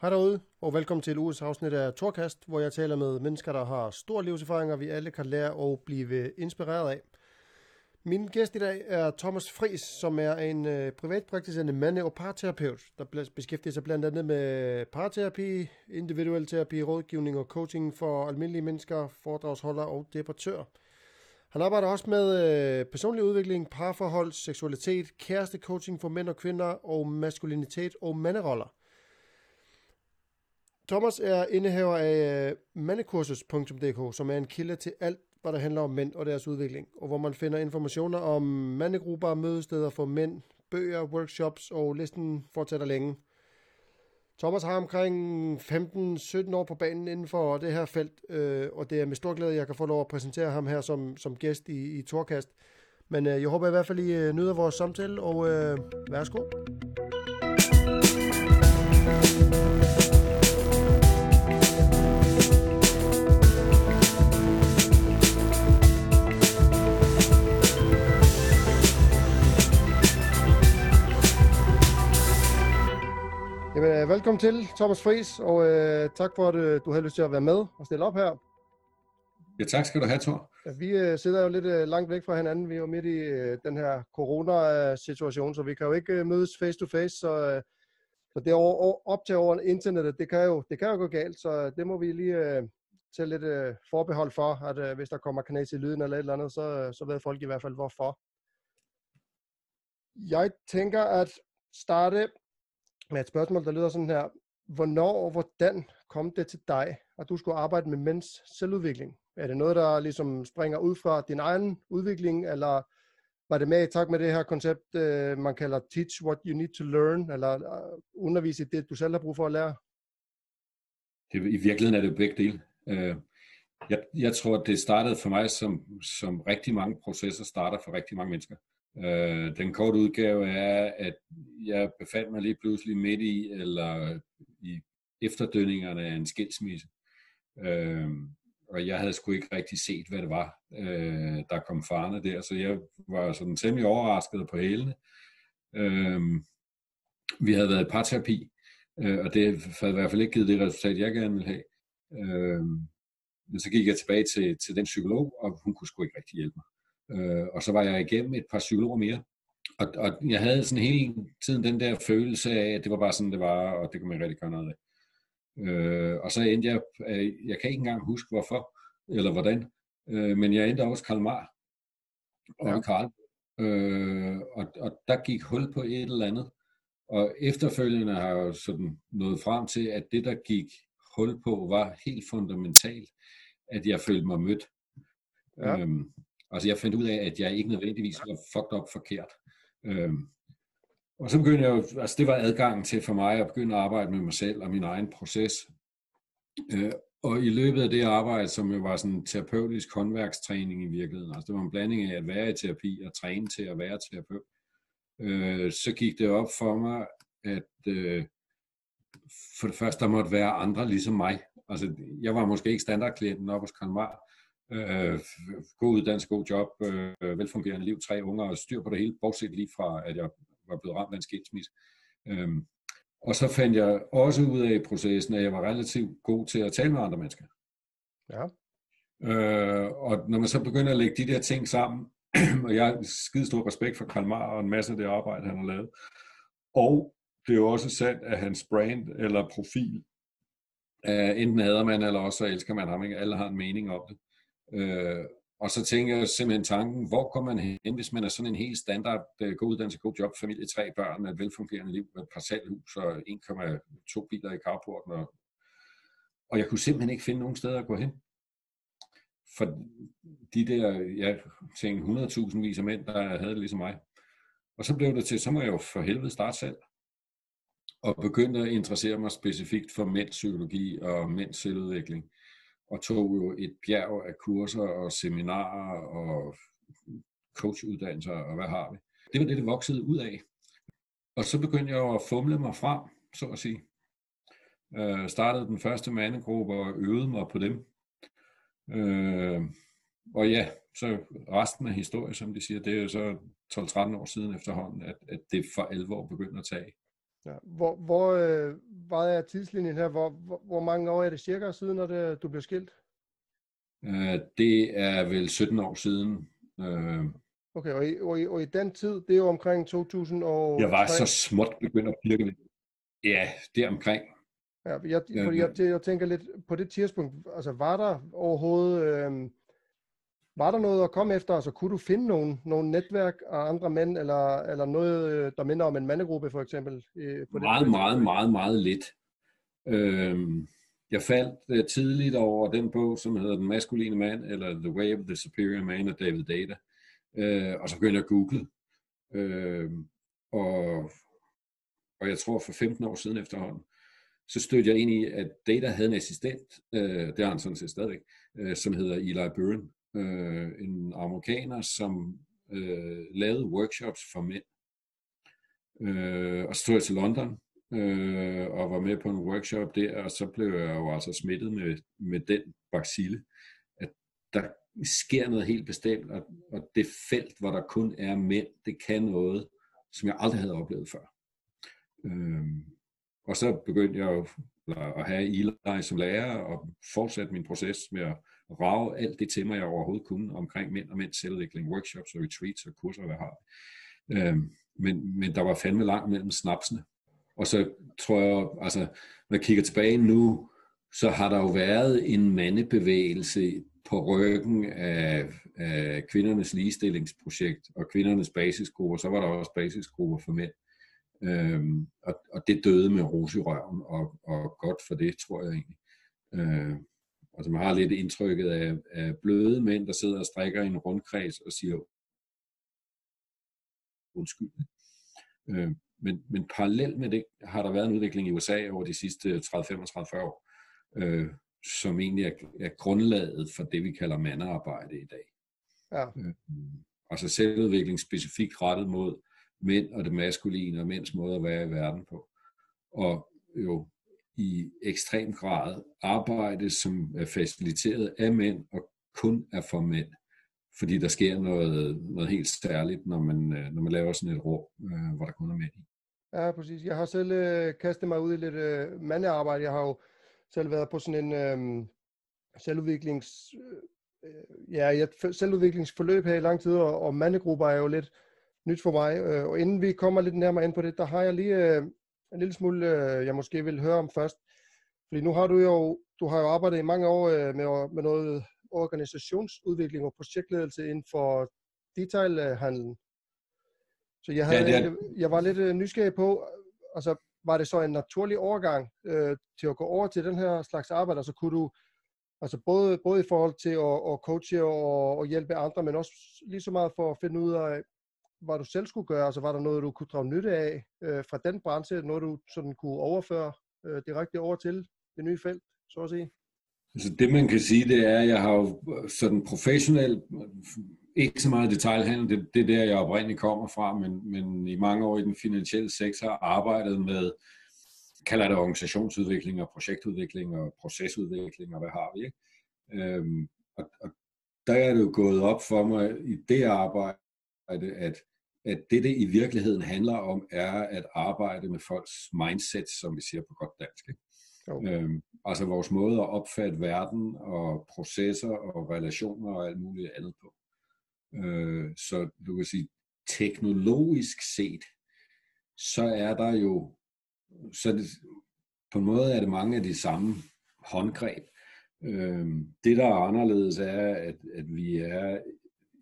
Hej derude, og velkommen til uges afsnit af Torkast, hvor jeg taler med mennesker, der har store livserfaringer, vi alle kan lære og blive inspireret af. Min gæst i dag er Thomas Fris, som er en øh, privatpraktiserende mande- og parterapeut, der beskæftiger sig blandt andet med parterapi, individuel terapi, rådgivning og coaching for almindelige mennesker, foredragsholder og debattør. Han arbejder også med øh, personlig udvikling, parforhold, seksualitet, kærestecoaching for mænd og kvinder og maskulinitet og manderoller. Thomas er indehaver af øh, mandekursus.dk, som er en kilde til alt, hvad der handler om mænd og deres udvikling, og hvor man finder informationer om mandegrupper, mødesteder for mænd, bøger, workshops, og listen fortsætter længe. Thomas har omkring 15-17 år på banen inden for det her felt, øh, og det er med stor glæde, at jeg kan få lov at præsentere ham her som, som gæst i, i Torkast. Men øh, jeg håber i hvert fald, I øh, nyder vores samtale, og øh, værsgo. Øh, velkommen til, Thomas Friis, og øh, tak for, at øh, du havde lyst til at være med og stille op her. Ja, tak skal du have, Thor. Ja, vi øh, sidder jo lidt øh, langt væk fra hinanden. Vi er jo midt i øh, den her corona-situation, så vi kan jo ikke øh, mødes face to face, så, øh, så det over, op til over internettet, det kan, jo, det kan jo gå galt, så det må vi lige øh, tage lidt øh, forbehold for, at øh, hvis der kommer kanal i lyden eller et eller andet, så, så ved folk i hvert fald hvorfor. Jeg tænker at starte med et spørgsmål, der lyder sådan her. Hvornår og hvordan kom det til dig, at du skulle arbejde med mænds selvudvikling? Er det noget, der ligesom springer ud fra din egen udvikling, eller var det med i tak med det her koncept, øh, man kalder teach what you need to learn, eller øh, undervise i det, du selv har brug for at lære? Det, I virkeligheden er det begge dele. Øh, jeg, jeg tror, det startede for mig, som, som rigtig mange processer starter for rigtig mange mennesker. Øh, den korte udgave er, at jeg befandt mig lige pludselig midt i, eller i efterdønningerne af en skilsmisse. Øh, og jeg havde sgu ikke rigtig set, hvad det var, øh, der kom farne der, så jeg var sådan temmelig overrasket på hælene. Øh, vi havde været i parterapi, øh, og det havde i hvert fald ikke givet det resultat, jeg gerne ville have. Øh, men så gik jeg tilbage til, til den psykolog, og hun kunne sgu ikke rigtig hjælpe mig. Øh, og så var jeg igennem et par psykologer mere. Og, og jeg havde sådan hele tiden den der følelse af, at det var bare sådan, det var, og det kunne man rigtig gøre noget af. Øh, og så endte jeg, øh, jeg kan ikke engang huske hvorfor, eller hvordan, øh, men jeg endte også Karl Mar og ja. Karl. Øh, og, og der gik hul på et eller andet. Og efterfølgende har jeg sådan nået frem til, at det, der gik hul på, var helt fundamentalt, at jeg følte mig mødt. Ja. Øhm, Altså jeg fandt ud af, at jeg ikke nødvendigvis var fucked up forkert. Øhm, og så begyndte jeg jo, altså det var adgangen til for mig at begynde at arbejde med mig selv og min egen proces. Øh, og i løbet af det arbejde, som jo var sådan en terapeutisk håndværkstræning i virkeligheden, altså det var en blanding af at være i terapi og træne til at være terapeut, øh, så gik det op for mig, at øh, for det første, der måtte være andre ligesom mig. Altså, jeg var måske ikke standardklienten op hos Kanmar, øh, god uddannelse, god job, øh, velfungerende liv, tre unger og styr på det hele, bortset lige fra, at jeg var blevet ramt af en skilsmisse. Øh, og så fandt jeg også ud af i processen, at jeg var relativt god til at tale med andre mennesker. Ja. Øh, og når man så begynder at lægge de der ting sammen, og jeg har skide stor respekt for Karl Marr og en masse af det arbejde, han har lavet, og det er jo også sandt, at hans brand eller profil, uh, enten hader man, eller også så elsker man ham. Ikke? Alle har en mening om det. Øh, og så tænker jeg simpelthen tanken, hvor kommer man hen, hvis man er sådan en helt standard, øh, god uddannelse, god job, familie, tre børn, med et velfungerende liv, med et parcelhus og 1,2 biler i carporten. Og, og jeg kunne simpelthen ikke finde nogen steder at gå hen. For de der, jeg tænkte 100.000 vis af mænd, der havde det ligesom mig. Og så blev det til, så må jeg jo for helvede starte selv. Og begyndte at interessere mig specifikt for mænds psykologi og mænds selvudvikling og tog jo et bjerg af kurser og seminarer og coachuddannelser og hvad har vi. Det var det, det voksede ud af. Og så begyndte jeg at fumle mig frem, så at sige. Øh, startede den første mandegruppe og øvede mig på dem. Øh, og ja, så resten af historien, som de siger, det er jo så 12-13 år siden efterhånden, at, at det for alvor begyndte at tage. Ja. Hvor, hvor, øh, hvad er tidslinjen her? Hvor, hvor, hvor mange år er det cirka siden, at det, du blev skilt? Øh, det er vel 17 år siden. Øh, okay, og i, og, i, og i den tid, det er jo omkring 2000 og... Jeg var så småt begyndt at pirke lidt. Ja, det er omkring. Ja, jeg, fordi jeg, jeg tænker lidt på det tidspunkt, altså var der overhovedet, øh, var der noget at komme efter? Altså kunne du finde nogle, nogle netværk af andre mænd, eller, eller noget, øh, der minder om en mandegruppe for eksempel? Øh, på meget, det, meget, meget, meget lidt. Øh, jeg faldt uh, tidligt over den bog, som hedder Den maskuline mand, eller The Way of the Superior Man af David Data. Uh, og så begyndte jeg at google. Uh, og, og jeg tror for 15 år siden efterhånden, så stødte jeg ind i, at Data havde en assistent, uh, det har han sådan set stadigvæk, uh, som hedder Eli Burren, øh, en amerikaner, som øh, lavede workshops for mænd. Øh, og så tog jeg til London, øh, og var med på en workshop der, og så blev jeg jo altså smittet med, med den bacille, at der sker noget helt bestemt, og, og det felt, hvor der kun er mænd, det kan noget, som jeg aldrig havde oplevet før. Øh, og så begyndte jeg jo at have Eli som lærer, og fortsætte min proces med at rave alt det til mig, jeg overhovedet kunne omkring mænd og mænds selvudvikling, workshops og retreats og kurser, hvad jeg har. Øh, men, men der var fandme langt mellem snapsene. Og så tror jeg, altså, når jeg kigger tilbage nu, så har der jo været en mandebevægelse på ryggen af, af kvindernes ligestillingsprojekt og kvindernes basisgrupper. Så var der også basisgrupper for mænd. Øhm, og, og det døde med rose i røven, og, og godt for det, tror jeg egentlig. Øh, altså man har lidt indtrykket af, af bløde mænd, der sidder og strikker i en rundkreds og siger undskyld. Øh, men, men parallelt med det har der været en udvikling i USA over de sidste 30-35 år, øh, som egentlig er, er grundlaget for det, vi kalder mandearbejde i dag. Ja. Øh, altså selvudvikling specifikt rettet mod mænd og det maskuline og mænds måde at være i verden på. Og jo i ekstrem grad arbejde, som er faciliteret af mænd og kun er for mænd. Fordi der sker noget, noget helt særligt, når man, øh, når man laver sådan et rum, øh, hvor der kun er mænd i. Ja, præcis. Jeg har selv øh, kastet mig ud i lidt øh, mandearbejde. Jeg har jo selv været på sådan en øh, selvudviklings... Øh, ja, jeg, selvudviklingsforløb her i lang tid, og, og mandegrupper er jo lidt nyt for mig. Øh, og inden vi kommer lidt nærmere ind på det, der har jeg lige øh, en lille smule, øh, jeg måske vil høre om først. Fordi nu har du jo, du har jo arbejdet i mange år øh, med, med noget organisationsudvikling og projektledelse inden for detailhandlen. Så jeg, havde, ja, er... jeg var lidt øh, nysgerrig på, altså var det så en naturlig overgang øh, til at gå over til den her slags arbejde, altså kunne du, altså både, både i forhold til at, at coache og, og hjælpe andre, men også lige så meget for at finde ud af, hvad du selv skulle gøre, altså var der noget, du kunne drage nytte af øh, fra den branche, noget du sådan kunne overføre øh, direkte over til det nye felt, så at sige? Altså det man kan sige, det er, at jeg har jo øh, sådan professionelt ikke så meget detaljhandel, det, det er der, jeg oprindeligt kommer fra, men, men i mange år i den finansielle sektor arbejdet med, kalder det organisationsudvikling og projektudvikling og procesudvikling og hvad har vi, ikke? Øhm, og, og der er det jo gået op for mig i det arbejde, at, at det, det i virkeligheden handler om, er at arbejde med folks mindset, som vi siger på godt dansk. Ikke? Okay. Øhm, altså vores måde at opfatte verden og processer og relationer og alt muligt andet på. Øh, så du kan sige, teknologisk set, så er der jo, så det, på en måde er det mange af de samme håndgreb. Øh, det, der er anderledes, er, at, at vi er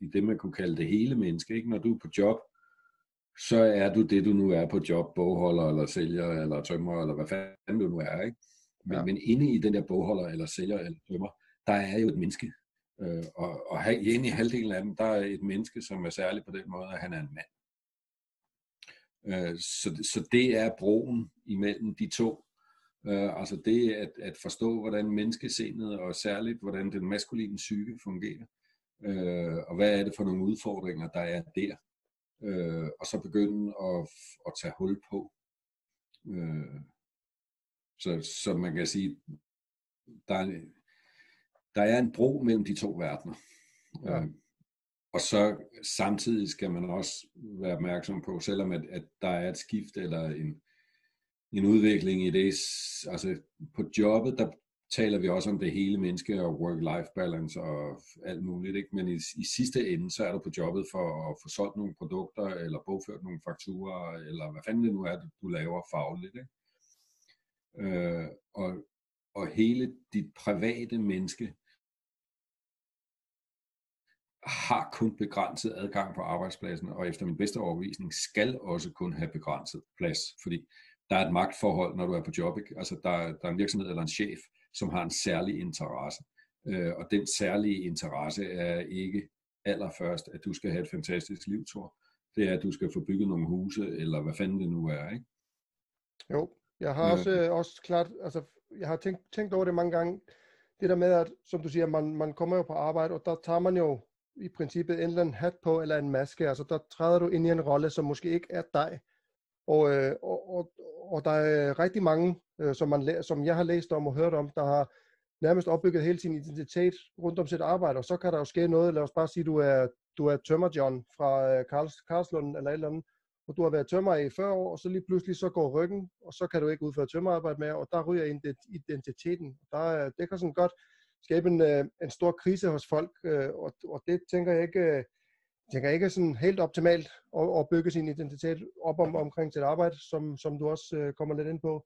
i det, man kunne kalde det hele menneske. Ikke? Når du er på job, så er du det, du nu er på job, bogholder, eller sælger, eller tømmer, eller hvad fanden du nu er. Ikke? Men, ja. men inde i den der bogholder, eller sælger, eller tømmer, der er jo et menneske. Øh, og, og inde i halvdelen af dem, der er et menneske, som er særligt på den måde, at han er en mand. Øh, så, så det er broen imellem de to. Øh, altså det at, at forstå, hvordan menneskesindet, og særligt hvordan den maskuline psyke fungerer. Øh, og hvad er det for nogle udfordringer, der er der. Øh, og så begynde at, at tage hul på. Øh, så, så man kan sige, der er, der er en bro mellem de to verdener. Ja. Øh, og så samtidig skal man også være opmærksom på, selvom at, at der er et skift eller en, en udvikling i det. Altså på jobbet, der taler vi også om det hele menneske og work-life balance og alt muligt. Ikke? Men i, i sidste ende, så er du på jobbet for at få solgt nogle produkter, eller bogført nogle fakturer, eller hvad fanden det nu er, du laver fagligt. Ikke? Øh, og, og hele dit private menneske har kun begrænset adgang på arbejdspladsen, og efter min bedste overbevisning skal også kun have begrænset plads, fordi der er et magtforhold, når du er på job. Ikke? Altså, der, der er en virksomhed eller en chef, som har en særlig interesse. Øh, og den særlige interesse er ikke allerførst, at du skal have et fantastisk liv, Thor. Det er, at du skal få bygget nogle huse, eller hvad fanden det nu er, ikke? Jo, jeg har også, øh, også klart, altså, jeg har tænkt, tænkt over det mange gange, det der med, at, som du siger, man, man kommer jo på arbejde, og der tager man jo i princippet en eller anden hat på, eller en maske, altså der træder du ind i en rolle, som måske ikke er dig. Og, øh, og, og, og der er rigtig mange, øh, som, man, som jeg har læst om og hørt om, der har nærmest opbygget hele sin identitet rundt om sit arbejde, og så kan der jo ske noget, lad os bare sige, du er, du er tømmer John fra øh, Karls, Karlslund eller et eller andet, og du har været tømmer i 40 år, og så lige pludselig så går ryggen, og så kan du ikke udføre tømmerarbejde mere, og der ryger identiteten. Der, det kan sådan godt skabe en, øh, en stor krise hos folk, øh, og, og det tænker jeg ikke, øh, tænker ikke sådan helt optimalt at, at bygge sin identitet op om, omkring sit arbejde, som, som du også øh, kommer lidt ind på.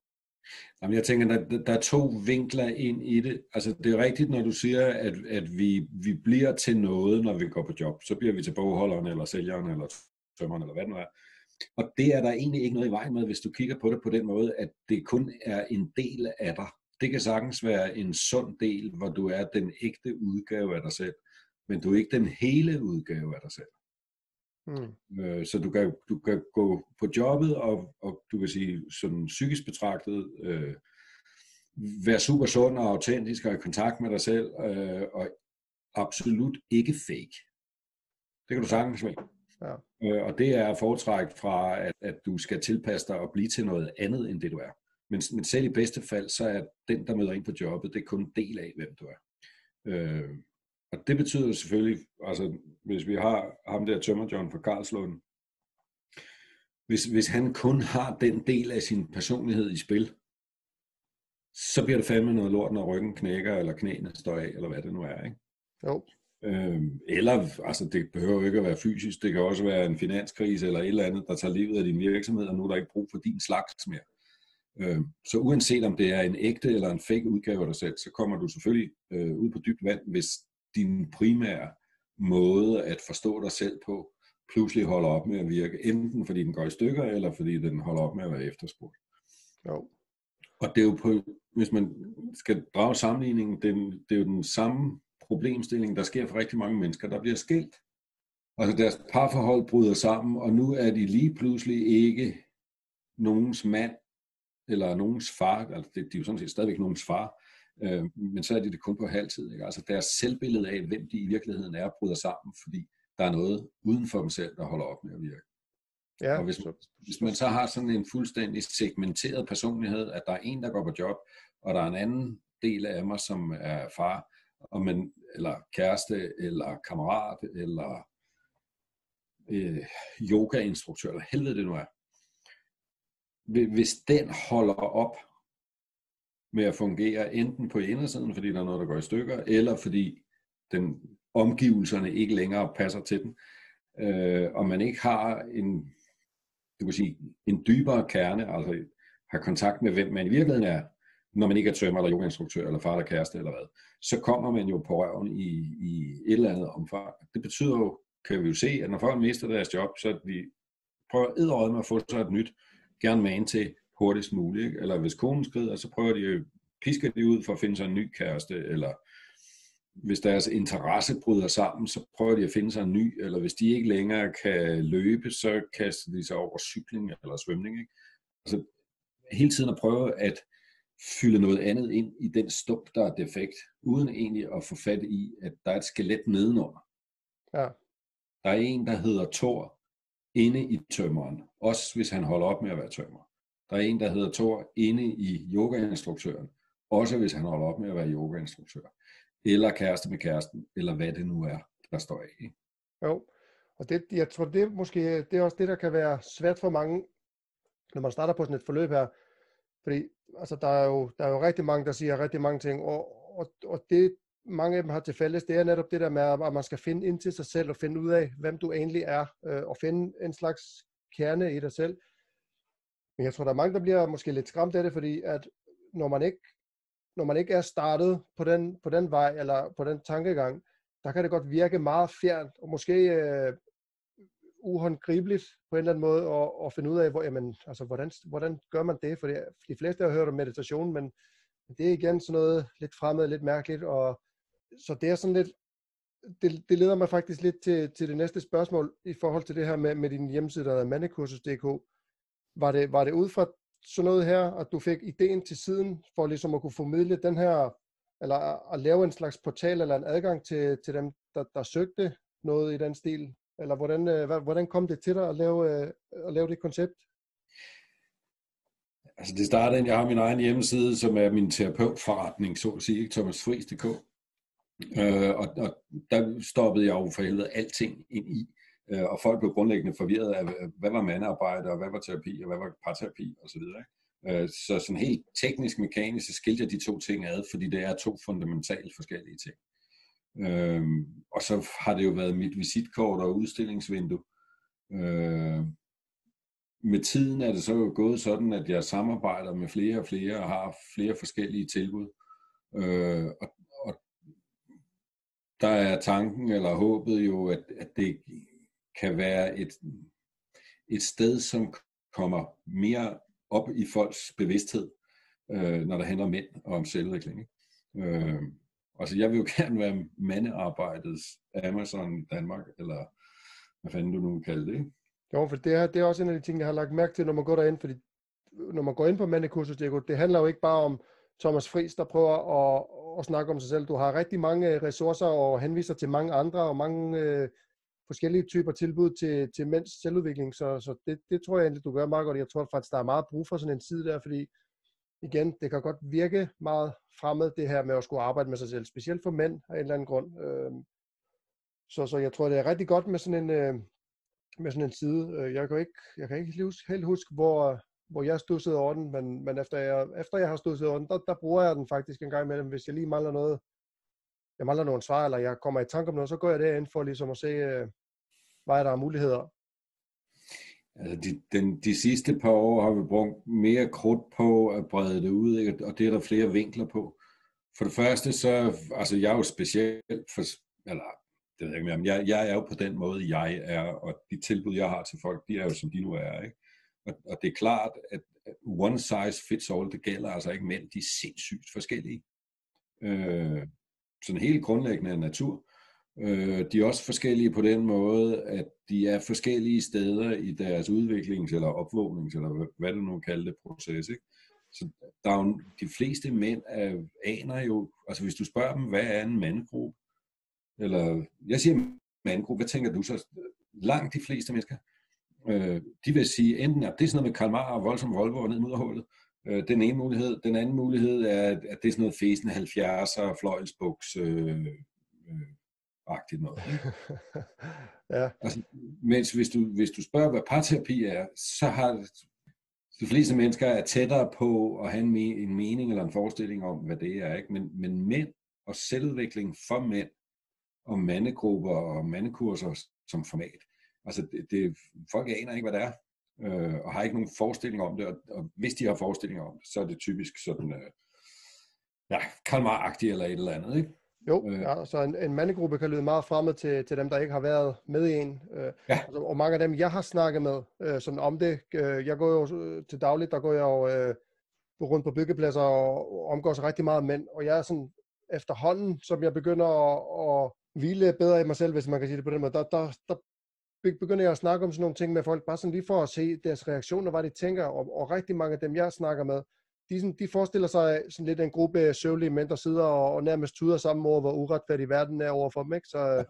Jamen, jeg tænker, der, der er to vinkler ind i det. Altså, det er rigtigt, når du siger, at, at vi, vi bliver til noget, når vi går på job. Så bliver vi til bogholderen, eller sælgeren, eller tømmeren, eller hvad det nu er. Og det er der egentlig ikke noget i vejen med, hvis du kigger på det på den måde, at det kun er en del af dig. Det kan sagtens være en sund del, hvor du er den ægte udgave af dig selv, men du er ikke den hele udgave af dig selv. Mm. Øh, så du kan, du kan gå på jobbet, og, og du kan sige sådan psykisk betragtet, øh, være super sund og autentisk og i kontakt med dig selv, øh, og absolut ikke fake. Det kan du sagtens være. Ja. Øh, og det er foretræk fra, at, at du skal tilpasse dig og blive til noget andet, end det du er. Men, men selv i bedste fald, så er den, der møder ind på jobbet, det er kun en del af, hvem du er. Øh, og det betyder selvfølgelig, altså hvis vi har ham der Tømmer John fra Karlslund, hvis, hvis han kun har den del af sin personlighed i spil, så bliver det fandme noget lort, når ryggen knækker, eller knæene står af, eller hvad det nu er. Ikke? Jo. Øhm, eller, altså det behøver jo ikke at være fysisk, det kan også være en finanskrise eller et eller andet, der tager livet af din virksomhed, og nu er der ikke brug for din slags mere. Øh, så uanset om det er en ægte eller en fake udgave af dig selv, så kommer du selvfølgelig øh, ud på dybt vand, hvis din primære måde at forstå dig selv på, pludselig holder op med at virke, enten fordi den går i stykker, eller fordi den holder op med at være efterspurgt. Jo. Og det er jo på, hvis man skal drage sammenligningen, det, det er jo den samme problemstilling, der sker for rigtig mange mennesker, der bliver skilt. Altså deres parforhold bryder sammen, og nu er de lige pludselig ikke nogens mand eller nogens far, altså det, de er jo sådan set stadigvæk nogens far, øh, men så er de det kun på halvtid. Ikke? Altså deres selvbillede af, hvem de i virkeligheden er, bryder sammen, fordi der er noget uden for dem selv, der holder op med at virke. Ja, og hvis, man, hvis man så har sådan en fuldstændig segmenteret personlighed, at der er en, der går på job, og der er en anden del af mig, som er far, og man, eller kæreste, eller kammerat, eller øh, yogainstruktør, eller helvede det nu er, hvis den holder op med at fungere, enten på indersiden, fordi der er noget, der går i stykker, eller fordi den omgivelserne ikke længere passer til den, øh, og man ikke har en, du kan sige, en dybere kerne, altså har kontakt med, hvem man i virkeligheden er, når man ikke er tømmer eller yogainstruktør, eller far eller kæreste, eller hvad, så kommer man jo på røven i, i et eller andet omfang. Det betyder jo, kan vi jo se, at når folk mister deres job, så de prøver med at få sig et nyt, gerne med til hurtigst muligt. Ikke? Eller hvis konen skrider, så prøver de pisker de ud for at finde sig en ny kæreste, eller hvis deres interesse bryder sammen, så prøver de at finde sig en ny, eller hvis de ikke længere kan løbe, så kaster de sig over cykling eller svømning. Ikke? Altså, hele tiden at prøve at fylde noget andet ind i den stump, der er defekt, uden egentlig at få fat i, at der er et skelet nedenunder. Ja. Der er en, der hedder Thor, inde i tømmeren, også hvis han holder op med at være tømmer. Der er en, der hedder Thor, inde i yogainstruktøren, også hvis han holder op med at være yogainstruktør. Eller kæreste med kæresten, eller hvad det nu er, der står af. Jo, og det, jeg tror, det er måske det er også det, der kan være svært for mange, når man starter på sådan et forløb her, Fordi altså, der, er jo, der er jo rigtig mange, der siger rigtig mange ting, og, og, og det mange af dem har til fælles, det er netop det der med, at man skal finde ind til sig selv og finde ud af, hvem du egentlig er, øh, og finde en slags kerne i dig selv. Men jeg tror, der er mange, der bliver måske lidt skræmt af det, fordi at når man ikke, når man ikke er startet på den, på den vej, eller på den tankegang, der kan det godt virke meget fjernt, og måske øh, uhåndgribeligt på en eller anden måde, at, at finde ud af, hvor, jamen, altså, hvordan, hvordan gør man det? For de fleste har hørt om meditation, men det er igen sådan noget lidt fremmed, lidt mærkeligt, og så det er sådan lidt, det, det leder mig faktisk lidt til, til det næste spørgsmål i forhold til det her med, med din hjemmeside, der hedder mandekursus.dk. Var det, var det ud fra sådan noget her, at du fik ideen til siden, for ligesom at kunne formidle den her, eller at lave en slags portal eller en adgang til, til dem, der, der søgte noget i den stil? Eller hvordan, øh, hvordan kom det til dig at lave, øh, at lave det koncept? Altså det startede, jeg har min egen hjemmeside, som er min terapeutforretning, så at sige, thomasfries.dk. Øh, og, og der stoppede jeg jo for helvede alting ind i. Øh, og folk blev grundlæggende forvirret af, øh, hvad var mandearbejde, og hvad var terapi, og hvad var parterapi, osv. Øh, så sådan helt teknisk, mekanisk, så skilte jeg de to ting ad, fordi det er to fundamentalt forskellige ting. Øh, og så har det jo været mit visitkort og udstillingsvindue. Øh, med tiden er det så jo gået sådan, at jeg samarbejder med flere og flere og har flere forskellige tilbud. Øh, og der er tanken eller håbet jo, at, at det kan være et, et sted, som kommer mere op i folks bevidsthed, øh, når der handler om mænd og om selvudvikling. Øh, altså jeg vil jo gerne være mandearbejdets Amazon Danmark, eller hvad fanden du nu kalder det, ikke? Jo, for det er, det er også en af de ting, jeg har lagt mærke til, når man går derind, fordi når man går ind på mandekursus, det, det handler jo ikke bare om Thomas Friis, der prøver at, at snakke om sig selv. Du har rigtig mange ressourcer og henviser til mange andre og mange øh, forskellige typer tilbud til, til mænds selvudvikling, så, så det, det tror jeg egentlig, du gør meget godt. Jeg tror faktisk, der er meget brug for sådan en side der, fordi igen, det kan godt virke meget fremmed, det her med at skulle arbejde med sig selv, specielt for mænd af en eller anden grund. Øhm, så, så jeg tror, det er rigtig godt med sådan en, øh, med sådan en side. Øh, jeg kan ikke, jeg kan ikke helt huske, hvor, hvor jeg stussede over den, men, men efter, jeg, efter jeg har stusset over den, der, der bruger jeg den faktisk en gang imellem, hvis jeg lige mangler noget, jeg mangler nogle svar, eller jeg kommer i tanke om noget, så går jeg derind for ligesom at se, øh, hvad der er muligheder. Altså de, den, de sidste par år har vi brugt mere krudt på at brede det ud, ikke? og det er der flere vinkler på. For det første, så, altså jeg er jo specielt, for, eller det ved jeg ikke mere, men jeg, jeg er jo på den måde, jeg er, og de tilbud, jeg har til folk, de er jo som de nu er. Ikke? Og, og det er klart, at one size fits all, det gælder altså ikke mænd, de er sindssygt forskellige. Øh, sådan helt grundlæggende natur. Øh, de er også forskellige på den måde, at de er forskellige steder i deres udviklings- eller opvågnings- eller hvad du nu kalder det, proces. Ikke? Så der er jo, de fleste mænd er, aner jo, altså hvis du spørger dem, hvad er en mandgruppe? Eller jeg siger mandgruppe, hvad tænker du så? Langt de fleste mennesker Øh, de vil sige enten, at det er sådan noget med Karl Marr og voldsom Volvo og ned hullet, Øh, den ene mulighed. Den anden mulighed er, at det er sådan noget fæsende 70'er, fløjelsbuks, øh, øh, agtigt noget. ja. Altså, mens hvis du, hvis du spørger, hvad parterapi er, så har de fleste mennesker er tættere på at have en, en mening eller en forestilling om, hvad det er. Ikke? Men, men mænd og selvudvikling for mænd og mandegrupper og mandekurser som format, Altså, det, det, folk aner ikke, hvad det er, øh, og har ikke nogen forestilling om det, og, og hvis de har forestillinger om det, så er det typisk sådan, øh, ja, kalmar eller et eller andet, ikke? Jo, øh, ja, så en, en mandegruppe kan lyde meget fremmed til, til dem, der ikke har været med i en. Øh, ja. altså, og mange af dem, jeg har snakket med øh, sådan om det, øh, jeg går jo øh, til dagligt, der går jeg jo øh, rundt på byggepladser og, så rigtig meget mænd, og jeg er sådan efterhånden, som jeg begynder at, at hvile bedre i mig selv, hvis man kan sige det på den måde, der, der, der begynder jeg at snakke om sådan nogle ting med folk, bare sådan lige for at se deres reaktioner, hvad de tænker, og, og rigtig mange af dem, jeg snakker med, de, sådan, de forestiller sig sådan lidt en gruppe søvlige mænd, der sidder og, og nærmest tuder sammen over, hvor uretfærdig verden er over for dem, ikke? Så,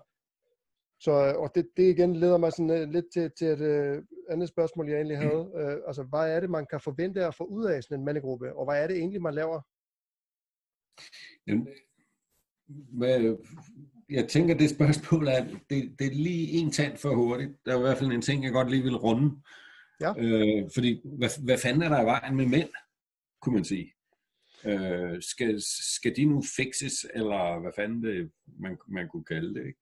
så og det, det igen leder mig sådan lidt til, til et uh, andet spørgsmål, jeg egentlig havde. Uh, altså, hvad er det, man kan forvente at få ud af sådan en mandegruppe, og hvad er det egentlig, man laver? Jamen, hvad, jeg tænker, det spørgsmål er, det, det er lige en tand for hurtigt. Der er i hvert fald en ting, jeg godt lige vil runde. Ja. Øh, fordi, hvad, hvad fanden er der i vejen med mænd? kunne man sige. Øh, skal, skal de nu fixes, eller hvad fanden det, man, man kunne kalde det, ikke?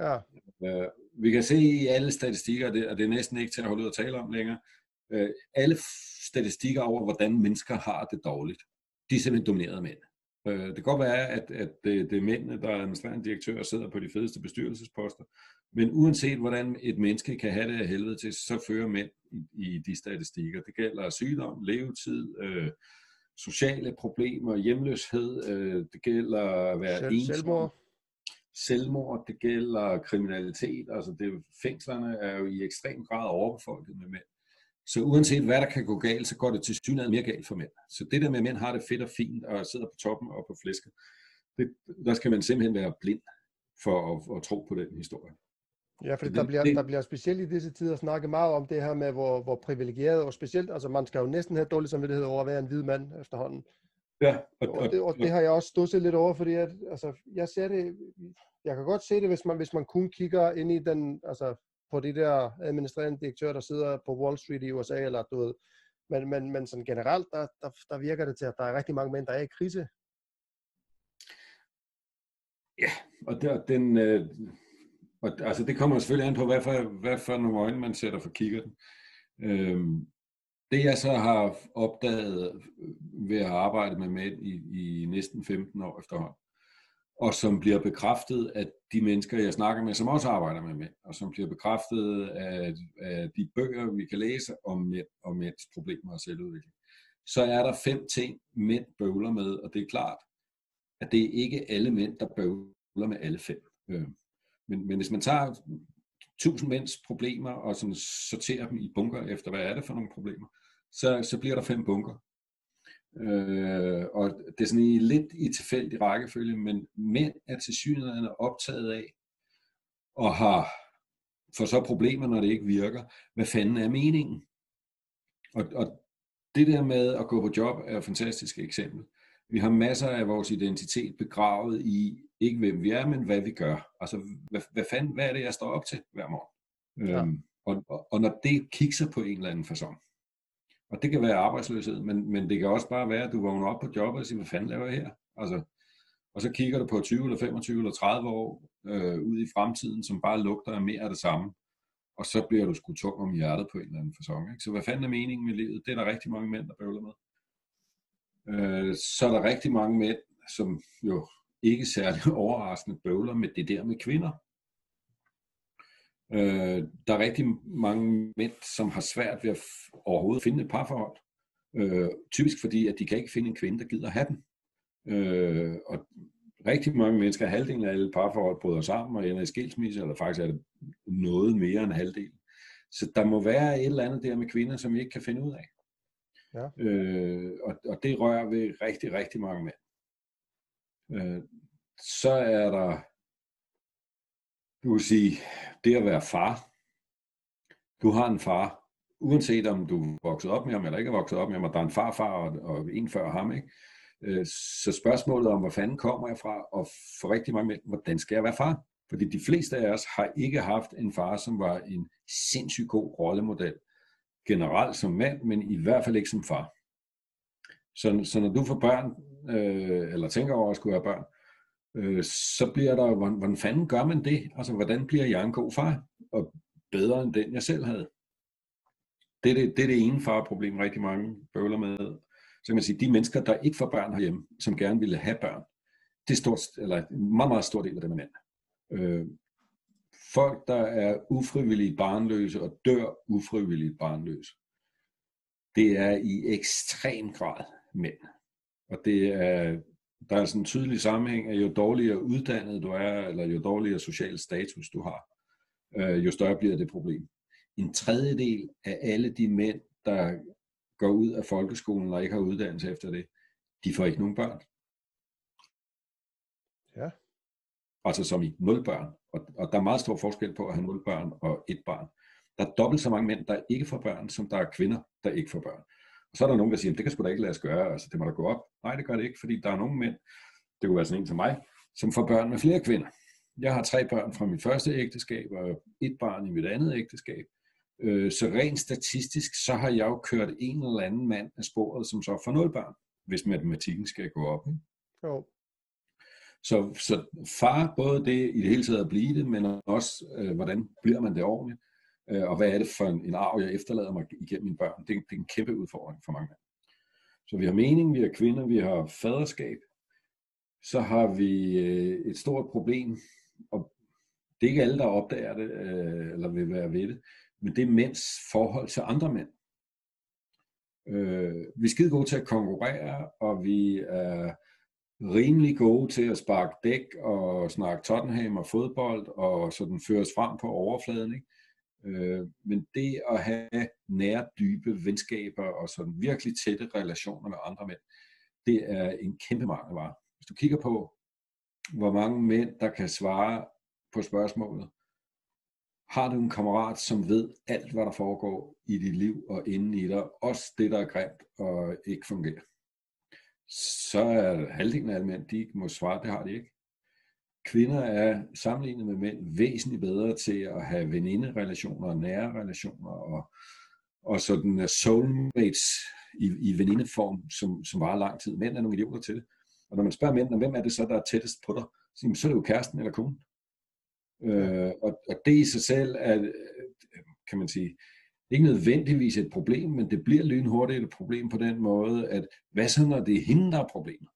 Ja. Øh, vi kan se i alle statistikker, og det, og det er næsten ikke til at holde ud og tale om længere, øh, alle statistikker over, hvordan mennesker har det dårligt, de er simpelthen domineret af mænd. Øh, det kan godt være, at, at det, det er mændene, der er administrerende direktør og sidder på de fedeste bestyrelsesposter, men uanset hvordan et menneske kan have det af helvede til, så fører mænd i, i de statistikker. Det gælder sygdom, levetid, øh, sociale problemer, hjemløshed, øh, det gælder at være Selv, ensom, selvmord. selvmord, det gælder kriminalitet, altså det, fængslerne er jo i ekstrem grad overbefolket med mænd. Så uanset hvad der kan gå galt, så går det til synligheden mere galt for mænd. Så det der med, at mænd har det fedt og fint og sidder på toppen og på flæsket, det, der skal man simpelthen være blind for at, at tro på den historie. Ja, fordi Det- der bliver, der bliver specielt i disse tider snakket meget om det her med, hvor, hvor privilegeret, og specielt, altså man skal jo næsten have dårlig samvittighed over at være en hvid mand efterhånden. Ja, og, Og det, og det har jeg også stusset lidt over, fordi at, altså, jeg ser det, jeg kan godt se det, hvis man, hvis man kun kigger ind i den, altså på de der administrerende direktører, der sidder på Wall Street i USA, eller du ved, men, men, men sådan generelt, der, der, der virker det til, at der er rigtig mange mænd, der er i krise. Ja, og der, den, øh, og, altså det kommer selvfølgelig an på, hvad for, hvad for nogle øjne man sætter for kiggerten. Øhm, det jeg så har opdaget ved at arbejde med mænd i, i næsten 15 år efterhånden, og som bliver bekræftet af de mennesker, jeg snakker med, som også arbejder med mænd, og som bliver bekræftet af, af de bøger, vi kan læse om mænd og mænds problemer og selvudvikling, så er der fem ting, mænd bøvler med, og det er klart, at det er ikke alle mænd, der bøvler med alle fem. Øh, men, men hvis man tager tusind mænds problemer og sådan sorterer dem i bunker efter, hvad er det for nogle problemer, så, så bliver der fem bunker. Øh, og det er sådan i lidt i tilfældig rækkefølge, men mænd er til synligheden optaget af og har for så problemer, når det ikke virker. Hvad fanden er meningen? Og, og det der med at gå på job er et fantastisk eksempel. Vi har masser af vores identitet begravet i, ikke hvem vi er, men hvad vi gør. Altså, hvad, hvad fanden, hvad er det, jeg står op til hver morgen? Ja. Øhm, og, og, og når det kikser på en eller anden façon, og det kan være arbejdsløshed, men, men det kan også bare være, at du vågner op på jobbet og siger, hvad fanden laver jeg her? Altså, og så kigger du på 20 eller 25 eller 30 år øh, ud i fremtiden, som bare lugter af mere af det samme. Og så bliver du sgu tung om hjertet på en eller anden fasong. Ikke? Så hvad fanden er meningen med livet? Det er der rigtig mange mænd, der bøvler med. Øh, så er der rigtig mange mænd, som jo ikke særlig overraskende bøvler med det der med kvinder. Øh, der er rigtig mange mænd, som har svært ved at overhovedet finde et parforhold. Øh, typisk fordi, at de kan ikke finde en kvinde, der gider have dem. Øh, og rigtig mange mennesker, halvdelen af alle parforhold bryder sammen og ender i skilsmisse, eller faktisk er det noget mere end halvdelen. Så der må være et eller andet der med kvinder, som vi ikke kan finde ud af. Ja. Øh, og, og det rører ved rigtig, rigtig mange mænd. Øh, så er der, du vil sige, det at være far. Du har en far, uanset om du er vokset op med ham, eller ikke er vokset op med ham, og der er en farfar og, og en før ham, ikke? Øh, så spørgsmålet om, hvor fanden kommer jeg fra, og for rigtig mange mænd, hvordan skal jeg være far? Fordi de fleste af os har ikke haft en far, som var en sindssygt god rollemodel. Generelt som mand, men i hvert fald ikke som far. Så, så når du får børn, øh, eller tænker over at skulle have børn, øh, så bliver der, hvordan, hvordan fanden gør man det? Altså, hvordan bliver jeg en god far? Og bedre end den, jeg selv havde. Det er det, det, er det ene farproblem, rigtig mange bøvler med. Så kan man sige, de mennesker, der ikke får børn herhjemme, som gerne ville have børn, det er stort, eller en meget, meget stor del af dem er mænd. Øh, folk, der er ufrivilligt barnløse og dør ufrivilligt barnløse, det er i ekstrem grad mænd. Og det er, der er sådan en tydelig sammenhæng, at jo dårligere uddannet du er, eller jo dårligere social status du har, øh, jo større bliver det problem. En tredjedel af alle de mænd, der går ud af folkeskolen og ikke har uddannelse efter det, de får ikke nogen børn. Ja. Altså som i nul børn. Og, og der er meget stor forskel på at have nul børn og et barn. Der er dobbelt så mange mænd, der ikke får børn, som der er kvinder, der ikke får børn. Og så er der nogen, der siger, det kan sgu da ikke lade os gøre, altså det må da gå op. Nej, det gør det ikke, fordi der er nogle mænd, det kunne være sådan en som mig, som får børn med flere kvinder. Jeg har tre børn fra mit første ægteskab, og et barn i mit andet ægteskab. Øh, så rent statistisk, så har jeg jo kørt en eller anden mand af sporet, som så får nul børn, hvis matematikken skal gå op. Ikke? Jo. Så, så far, både det i det hele taget at blive det, men også, øh, hvordan bliver man det ordentligt, Øh, og hvad er det for en, en arv, jeg efterlader mig igennem mine børn. Det, det er en kæmpe udfordring for mange. Så vi har mening, vi har kvinder, vi har faderskab, så har vi øh, et stort problem, og det er ikke alle, der opdager det, øh, eller vil være ved det, men det er mænds forhold til andre mænd. Øh, vi er skide gode til at konkurrere, og vi er rimelig gode til at sparke dæk og snakke Tottenham og fodbold og sådan føres frem på overfladen. Ikke? Øh, men det at have nære, dybe venskaber og sådan virkelig tætte relationer med andre mænd, det er en kæmpe mangelvare. Hvis du kigger på, hvor mange mænd, der kan svare på spørgsmålet, har du en kammerat, som ved alt, hvad der foregår i dit liv og inden i dig, også det, der er grimt og ikke fungerer, så er halvdelen af alle mænd, de må svare, det har de ikke. Kvinder er sammenlignet med mænd væsentligt bedre til at have veninderelationer nære relationer og, og sådan soulmates i, i venindeform, som, som varer lang tid. Mænd er nogle idioter til det. Og når man spørger mænd, hvem er det så, der er tættest på dig, så er det jo kæresten eller konen. Øh, og, og det i sig selv er, kan man sige, ikke nødvendigvis et problem, men det bliver lynhurtigt et problem på den måde, at hvad så når det er hende, der er problemet?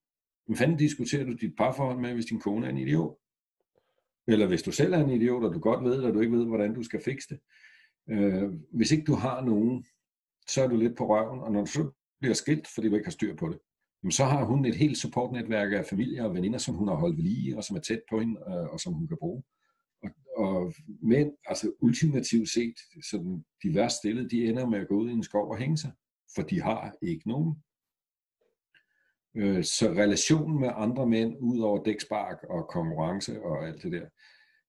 Hvem fanden diskuterer du dit parforhold med, hvis din kone er en idiot? Eller hvis du selv er en idiot, og du godt ved, at du ikke ved, hvordan du skal fikse det. Øh, hvis ikke du har nogen, så er du lidt på røven, og når du så bliver skilt, fordi du ikke har styr på det, jamen så har hun et helt supportnetværk af familie og veninder, som hun har holdt ved lige, og som er tæt på hende, øh, og som hun kan bruge. Og, og mænd, altså ultimativt set, så de værst stillede, de ender med at gå ud i en skov og hænge sig, for de har ikke nogen. Øh, så relationen med andre mænd, ud over dækspark og konkurrence og alt det der,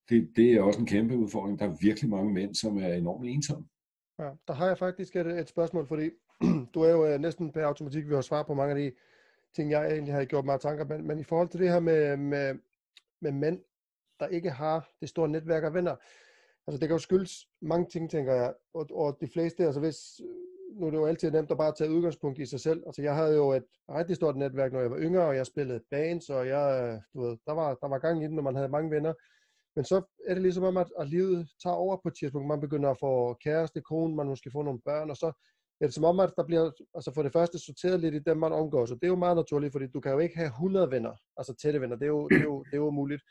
det, det er også en kæmpe udfordring. Der er virkelig mange mænd, som er enormt ensomme. Ja, der har jeg faktisk et, et spørgsmål, fordi du er jo øh, næsten per automatik vi har svar på mange af de ting, jeg egentlig har gjort mig tanker, men, men i forhold til det her med, med, med mænd, der ikke har det store netværk af venner, altså det kan jo skyldes mange ting, tænker jeg, og, og de fleste, altså hvis, nu er det jo altid nemt at bare tage udgangspunkt i sig selv, altså jeg havde jo et rigtig stort netværk, når jeg var yngre, og jeg spillede bands, og jeg, øh, du ved, der var, der var gang i den, når man havde mange venner, men så er det ligesom om, at, at livet tager over på et tidspunkt. Man begynder at få kæreste, kone, man måske får nogle børn, og så er det som om, at der bliver altså for det første sorteret lidt i dem, man omgår. Så det er jo meget naturligt, fordi du kan jo ikke have 100 venner, altså tætte venner. Det er jo, det er jo, det er jo umuligt.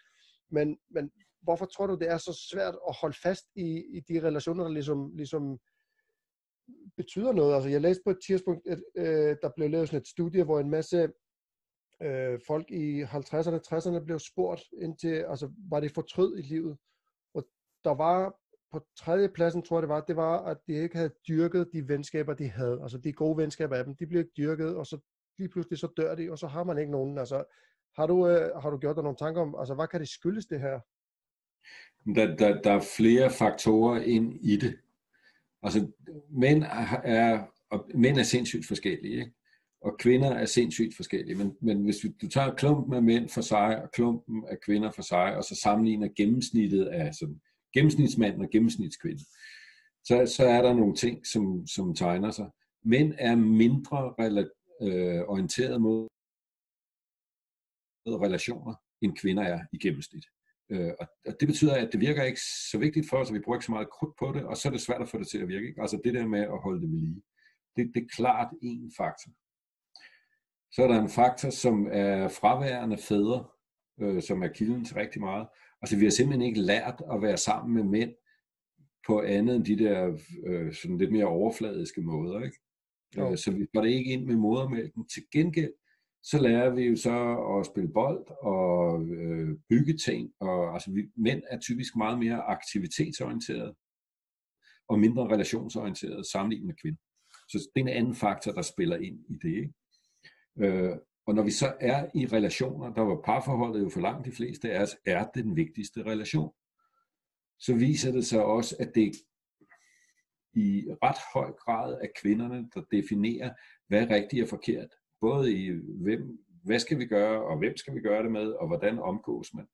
Men, men hvorfor tror du, det er så svært at holde fast i, i de relationer, der ligesom, ligesom betyder noget? Altså, jeg læste på et tidspunkt, at øh, der blev lavet sådan et studie, hvor en masse øh, folk i 50'erne, 60'erne blev spurgt ind til, altså, var det fortrød i livet? Og der var på tredje pladsen, tror jeg det var, det var, at de ikke havde dyrket de venskaber, de havde. Altså de gode venskaber af dem, de blev ikke dyrket, og så lige pludselig så dør de, og så har man ikke nogen. Altså, har du, øh, har du gjort dig nogle tanker om, altså hvad kan det skyldes det her? Der, der, der er flere faktorer ind i det. Altså, mænd er, og mænd er sindssygt forskellige, ikke? og kvinder er sindssygt forskellige. Men, men hvis du tager klumpen af mænd for sig, og klumpen af kvinder for sig, og så sammenligner gennemsnittet af altså, sådan, gennemsnitsmanden og gennemsnitskvinden, så, så er der nogle ting, som, som tegner sig. Mænd er mindre rela- øh, orienteret mod relationer, end kvinder er i gennemsnit. Øh, og, og det betyder, at det virker ikke så vigtigt for os, at vi bruger ikke så meget krudt på det, og så er det svært at få det til at virke. Ikke? Altså det der med at holde det ved lige. Det, det er klart en faktor. Så er der en faktor, som er fraværende fædre, øh, som er kilden til rigtig meget. Altså vi har simpelthen ikke lært at være sammen med mænd på andet end de der øh, sådan lidt mere overfladiske måder. Ikke? Jo. Øh, så vi går det ikke ind med modermælken. Til gengæld, så lærer vi jo så at spille bold og øh, bygge ting. Og, altså, vi, mænd er typisk meget mere aktivitetsorienteret og mindre relationsorienteret sammenlignet med kvinder. Så det er en anden faktor, der spiller ind i det. Ikke? Øh, og når vi så er i relationer, der var parforholdet jo for langt de fleste af os, er den vigtigste relation, så viser det sig også, at det i ret høj grad er kvinderne, der definerer, hvad er rigtigt og forkert. Både i, hvem, hvad skal vi gøre, og hvem skal vi gøre det med, og hvordan omgås man.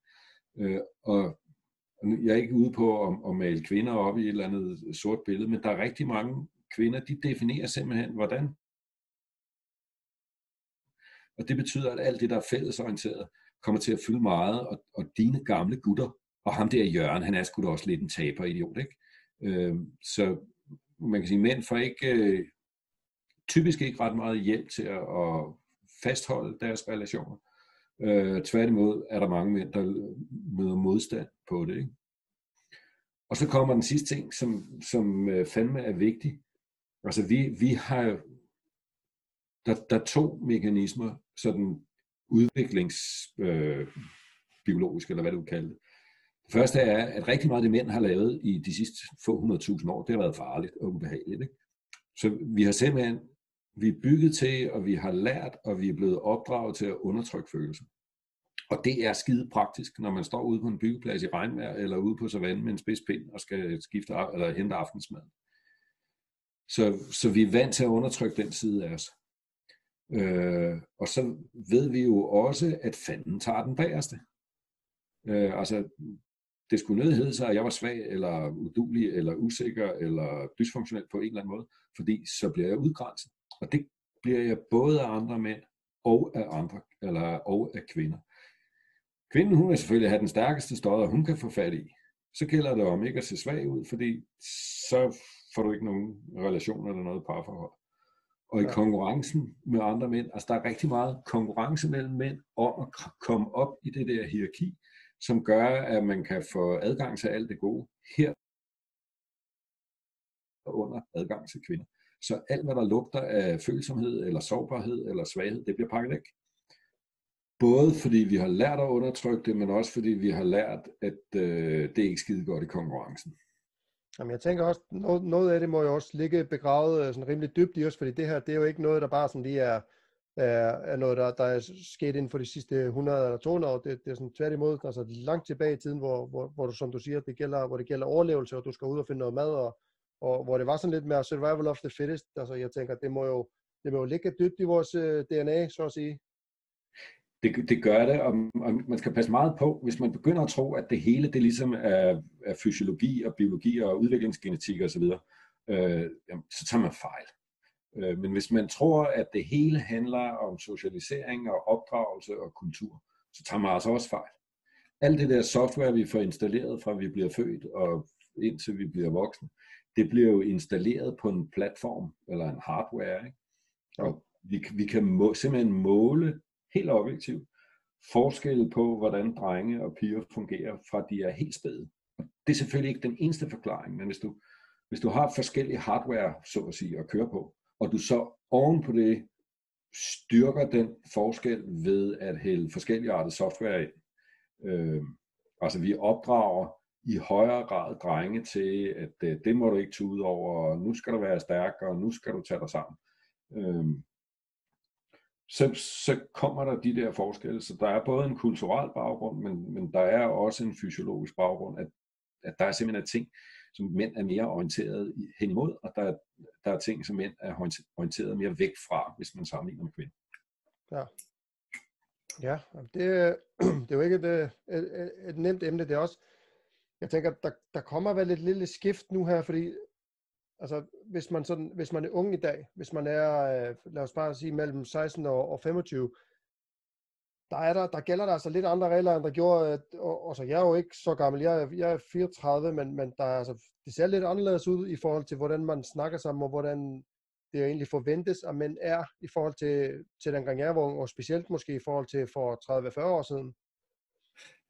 Øh, og, jeg er ikke ude på at, at male kvinder op i et eller andet sort billede, men der er rigtig mange kvinder, de definerer simpelthen, hvordan. Og det betyder, at alt det, der er fællesorienteret, kommer til at fylde meget, og, og dine gamle gutter, og ham der Jørgen, han er sgu da også lidt en taber idiot, ikke? Øh, så man kan sige, mænd får ikke, øh, typisk ikke ret meget hjælp til at, at fastholde deres relationer. Øh, tværtimod er der mange mænd, der møder modstand på det. Ikke? Og så kommer den sidste ting, som, som øh, fandme er vigtig. Altså vi, vi har der, der er to mekanismer, sådan udviklingsbiologisk, øh, eller hvad du kalder det. Det første er, at rigtig meget af det mænd har lavet i de sidste få hundredtusind år, det har været farligt og ubehageligt. Ikke? Så vi har simpelthen vi er bygget til, og vi har lært, og vi er blevet opdraget til at undertrykke følelser. Og det er skide praktisk, når man står ude på en byggeplads i regnvejr, eller ude på savannen med en spidspind og skal skifte eller hente aftensmad. Så, så vi er vant til at undertrykke den side af os. Øh, og så ved vi jo også, at fanden tager den bagerste. Øh, altså, det skulle nødt hedde sig, at jeg var svag, eller udulig, eller usikker, eller dysfunktionel på en eller anden måde, fordi så bliver jeg udgrænset. Og det bliver jeg både af andre mænd og af andre, eller og af kvinder. Kvinden, hun vil selvfølgelig have den stærkeste stød, hun kan få fat i. Så gælder det om ikke at se svag ud, fordi så får du ikke nogen relationer eller noget parforhold. Og i konkurrencen med andre mænd, altså der er rigtig meget konkurrence mellem mænd om at komme op i det der hierarki, som gør, at man kan få adgang til alt det gode her under adgang til kvinder. Så alt, hvad der lugter af følsomhed, eller sårbarhed, eller svaghed, det bliver pakket væk. Både fordi vi har lært at undertrykke det, men også fordi vi har lært, at øh, det er ikke skide godt i konkurrencen. Jamen, jeg tænker også, noget, noget af det må jo også ligge begravet øh, sådan rimelig dybt i os, fordi det her, det er jo ikke noget, der bare sådan lige er, er, er noget, der, der er sket inden for de sidste 100 eller 200 år. Det, det er sådan tværtimod, altså langt tilbage i tiden, hvor, hvor, hvor du, som du siger, det gælder, hvor det gælder overlevelse, og du skal ud og finde noget mad, og, og hvor det var sådan lidt mere survival of the fittest. Altså, jeg tænker, det må jo, det må jo ligge dybt i vores øh, DNA, så at sige. Det, det gør det, og, og man skal passe meget på, hvis man begynder at tro, at det hele det ligesom er, er fysiologi og biologi og udviklingsgenetik osv., øh, så tager man fejl. Øh, men hvis man tror, at det hele handler om socialisering og opdragelse og kultur, så tager man altså også fejl. Alt det der software, vi får installeret fra vi bliver født og indtil vi bliver voksne, det bliver jo installeret på en platform eller en hardware. Ikke? Og vi, vi kan må, simpelthen måle helt objektivt forskelle på, hvordan drenge og piger fungerer, fra de er helt spæde. Det er selvfølgelig ikke den eneste forklaring, men hvis du, hvis du har forskellige hardware, så at sige, at køre på, og du så oven på det styrker den forskel ved at hælde forskellige arter software ind. Øh, altså vi opdrager i højere grad drenge til, at øh, det må du ikke tage ud over, og nu skal du være stærk, og nu skal du tage dig sammen. Øh, så, så kommer der de der forskelle. Så der er både en kulturel baggrund, men, men der er også en fysiologisk baggrund, at, at der er simpelthen ting, som mænd er mere orienteret hen imod, og der, der er ting, som mænd er orienteret mere væk fra, hvis man sammenligner med kvinder. Ja. Ja, det, det er jo ikke et, øh, et, et, et nemt emne. Det er også, jeg tænker, der, der kommer vel et lille skift nu her, fordi altså, hvis, man sådan, hvis man er ung i dag, hvis man er, øh, lad os bare sige, mellem 16 og, og 25, der, er der, der gælder der altså lidt andre regler, end der gjorde, øh, og, og så jeg er jo ikke så gammel, jeg er, jeg er 34, men, men der er, altså, det ser lidt anderledes ud i forhold til, hvordan man snakker sammen, og hvordan det egentlig forventes, at mænd er i forhold til, til den gang jeg var ung, og specielt måske i forhold til for 30-40 år siden.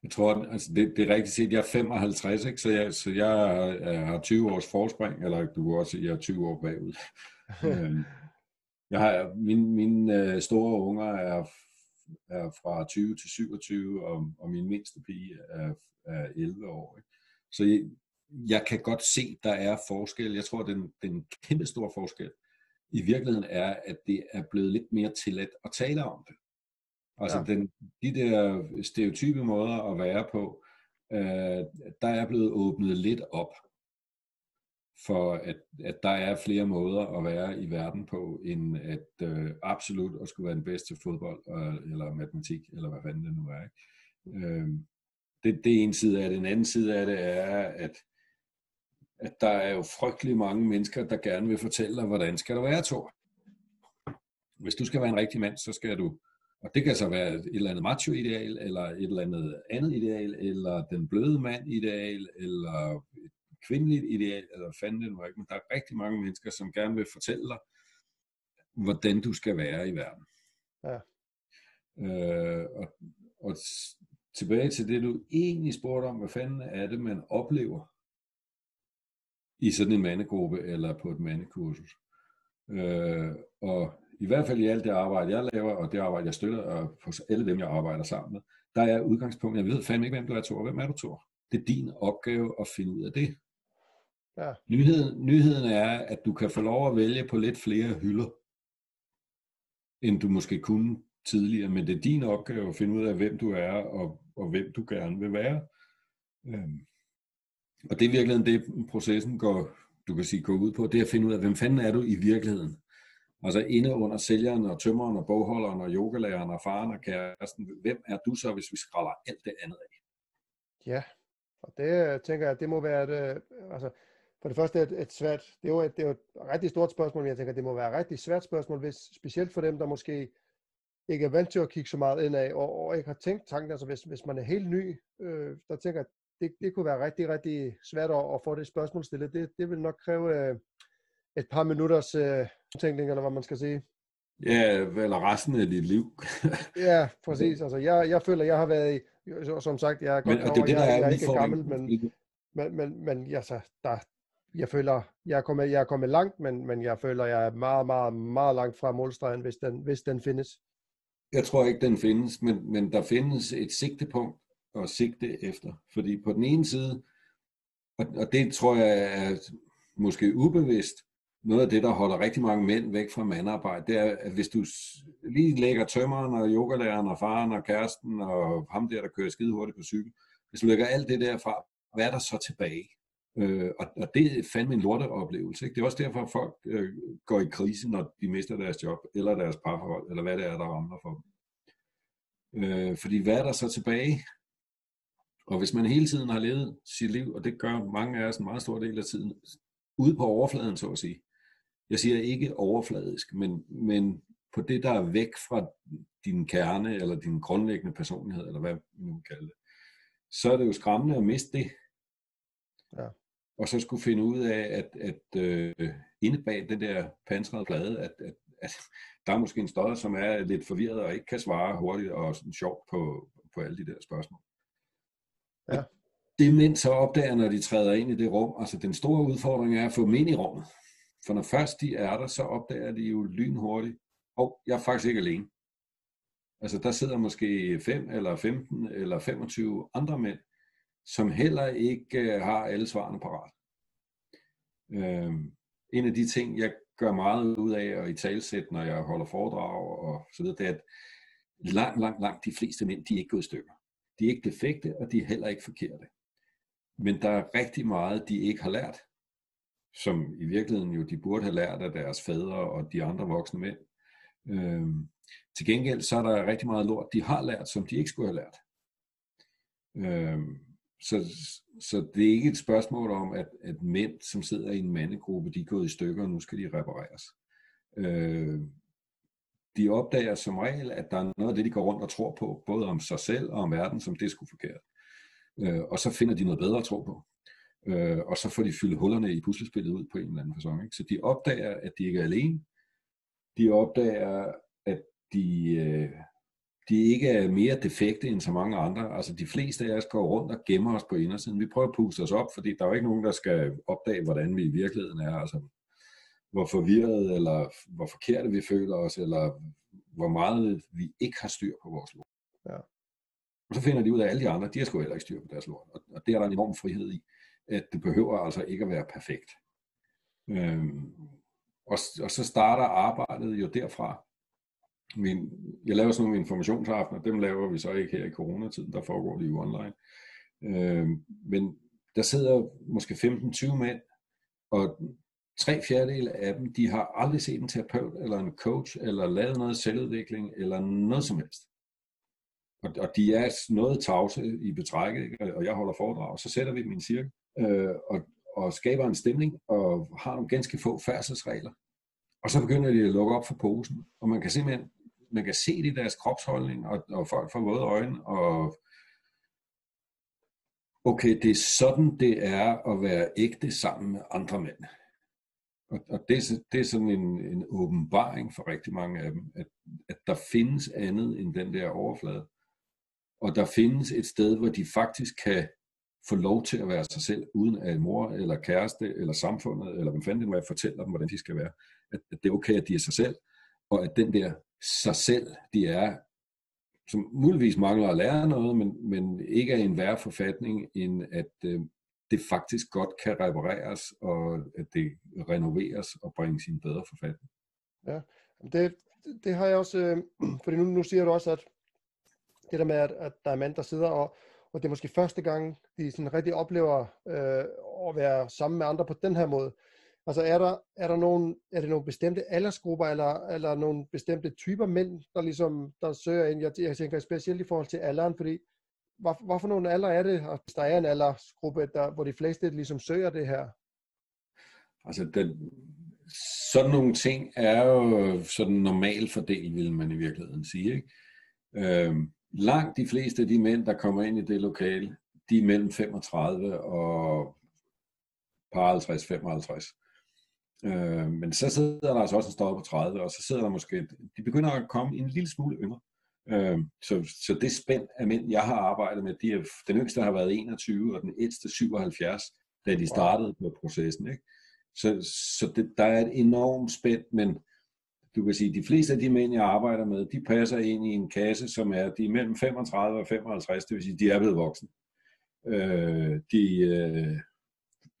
Jeg tror, altså det, det er rigtigt set, jeg er 55, ikke? Så, jeg, så jeg, jeg har 20 års forspring, eller du kan også sige, jeg er 20 år bagud. Øhm, jeg har, min, mine øh, store unger er, er fra 20 til 27, og, og min mindste pige er, er 11 år. Ikke? Så jeg, jeg kan godt se, der er forskel. Jeg tror, den, den kæmpe store forskel i virkeligheden er, at det er blevet lidt mere tilladt at tale om det. Altså ja. den, de der stereotype måder at være på, øh, der er blevet åbnet lidt op for, at, at der er flere måder at være i verden på, end at øh, absolut at skulle være den bedste fodbold, øh, eller matematik, eller hvad fanden det nu er. Ikke? Øh, det, det er en side af det. En anden side af det er, at, at der er jo frygtelig mange mennesker, der gerne vil fortælle dig, hvordan skal du være, Thor. Hvis du skal være en rigtig mand, så skal du, og det kan så være et eller andet macho-ideal, eller et eller andet andet ideal, eller den bløde mand-ideal, eller et kvindeligt ideal, eller fanden det nu ikke, men der er rigtig mange mennesker, som gerne vil fortælle dig, hvordan du skal være i verden. Ja. Øh, og, og tilbage til det, du egentlig spurgte om, hvad fanden er det, man oplever i sådan en mandegruppe eller på et mandekursus. Øh, og i hvert fald i alt det arbejde, jeg laver, og det arbejde, jeg støtter, og hos alle dem, jeg arbejder sammen med, der er udgangspunktet, jeg ved fandme ikke, hvem du er, Thor. Hvem er du, Thor? Det er din opgave at finde ud af det. Ja. Nyheden, nyheden er, at du kan få lov at vælge på lidt flere hylder, end du måske kunne tidligere, men det er din opgave at finde ud af, hvem du er, og, og hvem du gerne vil være. Øhm. Og det er virkelig det, processen går, du kan sige, går ud på, det er at finde ud af, hvem fanden er du i virkeligheden. Altså inde under sælgeren og tømmeren og bogholderen og yogalæreren og faren og kæresten, hvem er du så, hvis vi skræller alt det andet af? Ja, og det øh, tænker jeg, det må være et, øh, altså, for det første et, et svært, det er, jo et, det er jo et rigtig stort spørgsmål, men jeg tænker, det må være et rigtig svært spørgsmål, hvis, specielt for dem, der måske ikke er vant til at kigge så meget indad, og, og ikke har tænkt tanken, altså hvis, hvis man er helt ny, øh, der tænker jeg, det, det kunne være rigtig, rigtig svært at, at få det spørgsmål stillet. Det, det vil nok kræve øh, et par minutters øh, tænkning, eller hvad man skal sige. Ja, eller resten af dit liv. ja, præcis. Altså, jeg, jeg føler, jeg har været i, som sagt, jeg er godt men, over, det, det, der jeg, er jeg er ikke gammel, men, men, men, men ja, så, der, jeg føler, jeg er kommet, jeg er kommet langt, men, men jeg føler, jeg er meget, meget, meget langt fra målstregen, hvis den, hvis den findes. Jeg tror ikke, den findes, men, men der findes et sigtepunkt at sigte efter. Fordi på den ene side, og, og det tror jeg er måske ubevidst, noget af det, der holder rigtig mange mænd væk fra mandarbejde, det er, at hvis du lige lægger tømmeren og yogalæreren og faren og kæresten og ham der, der kører skide hurtigt på cykel, hvis du lægger alt det der fra, hvad er der så tilbage? Øh, og, og det er fandme en lorteoplevelse. Ikke? Det er også derfor, at folk øh, går i krise, når de mister deres job, eller deres parforhold, eller hvad det er, der ramler for dem. Øh, fordi hvad er der så tilbage? Og hvis man hele tiden har levet sit liv, og det gør mange af os en meget stor del af tiden, ude på overfladen, så at sige. Jeg siger ikke overfladisk, men, men på det, der er væk fra din kerne, eller din grundlæggende personlighed, eller hvad man nu kalder det, så er det jo skræmmende at miste det. Ja og så skulle finde ud af, at, at øh, inde bag den der pansrede plade, at, at, at der er måske en støder, som er lidt forvirret og ikke kan svare hurtigt og sådan sjovt på, på alle de der spørgsmål. Ja. Og det mænd så opdager, når de træder ind i det rum, altså den store udfordring er at få dem ind i rummet. For når først de er der, så opdager de jo lynhurtigt, og oh, jeg er faktisk ikke alene. Altså der sidder måske 5 eller 15 eller 25 andre mænd, som heller ikke øh, har alle svarene parat. Øh, en af de ting, jeg gør meget ud af og i talsæt, når jeg holder foredrag og så videre, det er, at langt, langt, langt de fleste mænd, de er ikke gået i stykker. De er ikke defekte, og de er heller ikke forkerte. Men der er rigtig meget, de ikke har lært, som i virkeligheden jo de burde have lært af deres fædre og de andre voksne mænd. Øh, til gengæld så er der rigtig meget lort, de har lært, som de ikke skulle have lært. Øh, så, så det er ikke et spørgsmål om, at, at mænd, som sidder i en mandegruppe, de er gået i stykker, og nu skal de repareres. Øh, de opdager som regel, at der er noget af det, de går rundt og tror på, både om sig selv og om verden, som det skulle forkert. Øh, og så finder de noget bedre at tro på. Øh, og så får de fyldt hullerne i puslespillet ud på en eller anden fasong. Ikke? Så de opdager, at de ikke er alene. De opdager, at de, øh, de ikke er mere defekte end så mange andre. Altså de fleste af os går rundt og gemmer os på indersiden. Vi prøver at puste os op, fordi der er jo ikke nogen, der skal opdage, hvordan vi i virkeligheden er. Altså hvor forvirret eller hvor forkerte vi føler os, eller hvor meget vi ikke har styr på vores lort. Ja. Og så finder de ud af, at alle de andre, de har sgu heller ikke styr på deres lort. Og, og det er der en enorm frihed i, at det behøver altså ikke at være perfekt. Øhm, og, og så starter arbejdet jo derfra min, jeg laver sådan nogle informationsaftener, dem laver vi så ikke her i coronatiden, der foregår det jo online. Øhm, men der sidder måske 15-20 mænd, og tre fjerdedel af dem, de har aldrig set en terapeut, eller en coach, eller lavet noget selvudvikling, eller noget som helst. og, og de er noget tavse i betrækket, og jeg holder foredrag, og så sætter vi dem i en cirkel, øh, og, og skaber en stemning, og har nogle ganske få færdselsregler. Og så begynder de at lukke op for posen, og man kan simpelthen man kan se det i deres kropsholdning, og, og folk får våde øjne, og okay, det er sådan, det er at være ægte sammen med andre mænd. Og, og det, det er sådan en, en åbenbaring for rigtig mange af dem, at, at der findes andet end den der overflade. Og der findes et sted, hvor de faktisk kan få lov til at være sig selv, uden at mor eller kæreste eller samfundet, eller hvem fanden det nu fortæller dem, hvordan de skal være. At, at det er okay, at de er sig selv, og at den der sig selv, de er, som muligvis mangler at lære noget, men, men ikke er i en værre forfatning, end at øh, det faktisk godt kan repareres, og at det renoveres og bringes i en bedre forfatning. Ja, det, det har jeg også, øh, fordi nu, nu siger du også, at det der med, at, at der er mænd, der sidder, og, og det er måske første gang, de sådan rigtig oplever øh, at være sammen med andre på den her måde. Altså er der, er der nogle, er det nogle bestemte aldersgrupper, eller, eller nogle bestemte typer mænd, der ligesom, der søger ind? Jeg, jeg tænker specielt i forhold til alderen, fordi hvad, hvad for nogle alder er det, hvis der er en aldersgruppe, der, hvor de fleste ligesom søger det her? Altså, den, sådan nogle ting er jo sådan normal fordel, vil man i virkeligheden sige. Ikke? Øhm, langt de fleste af de mænd, der kommer ind i det lokale, de er mellem 35 og par 50-55. Øh, men så sidder der altså også en stopper på 30, og så sidder der måske, de begynder at komme en lille smule yngre. Øh, så, så det spænd af mænd, jeg har arbejdet med, de er, den yngste har været 21, og den ældste 77, da de startede på processen. Ikke? Så, så det, der er et enormt spænd, men du kan sige, at de fleste af de mænd, jeg arbejder med, de passer ind i en kasse, som er, de er mellem 35 og 55, det vil sige, de er blevet voksne. Øh, de, øh,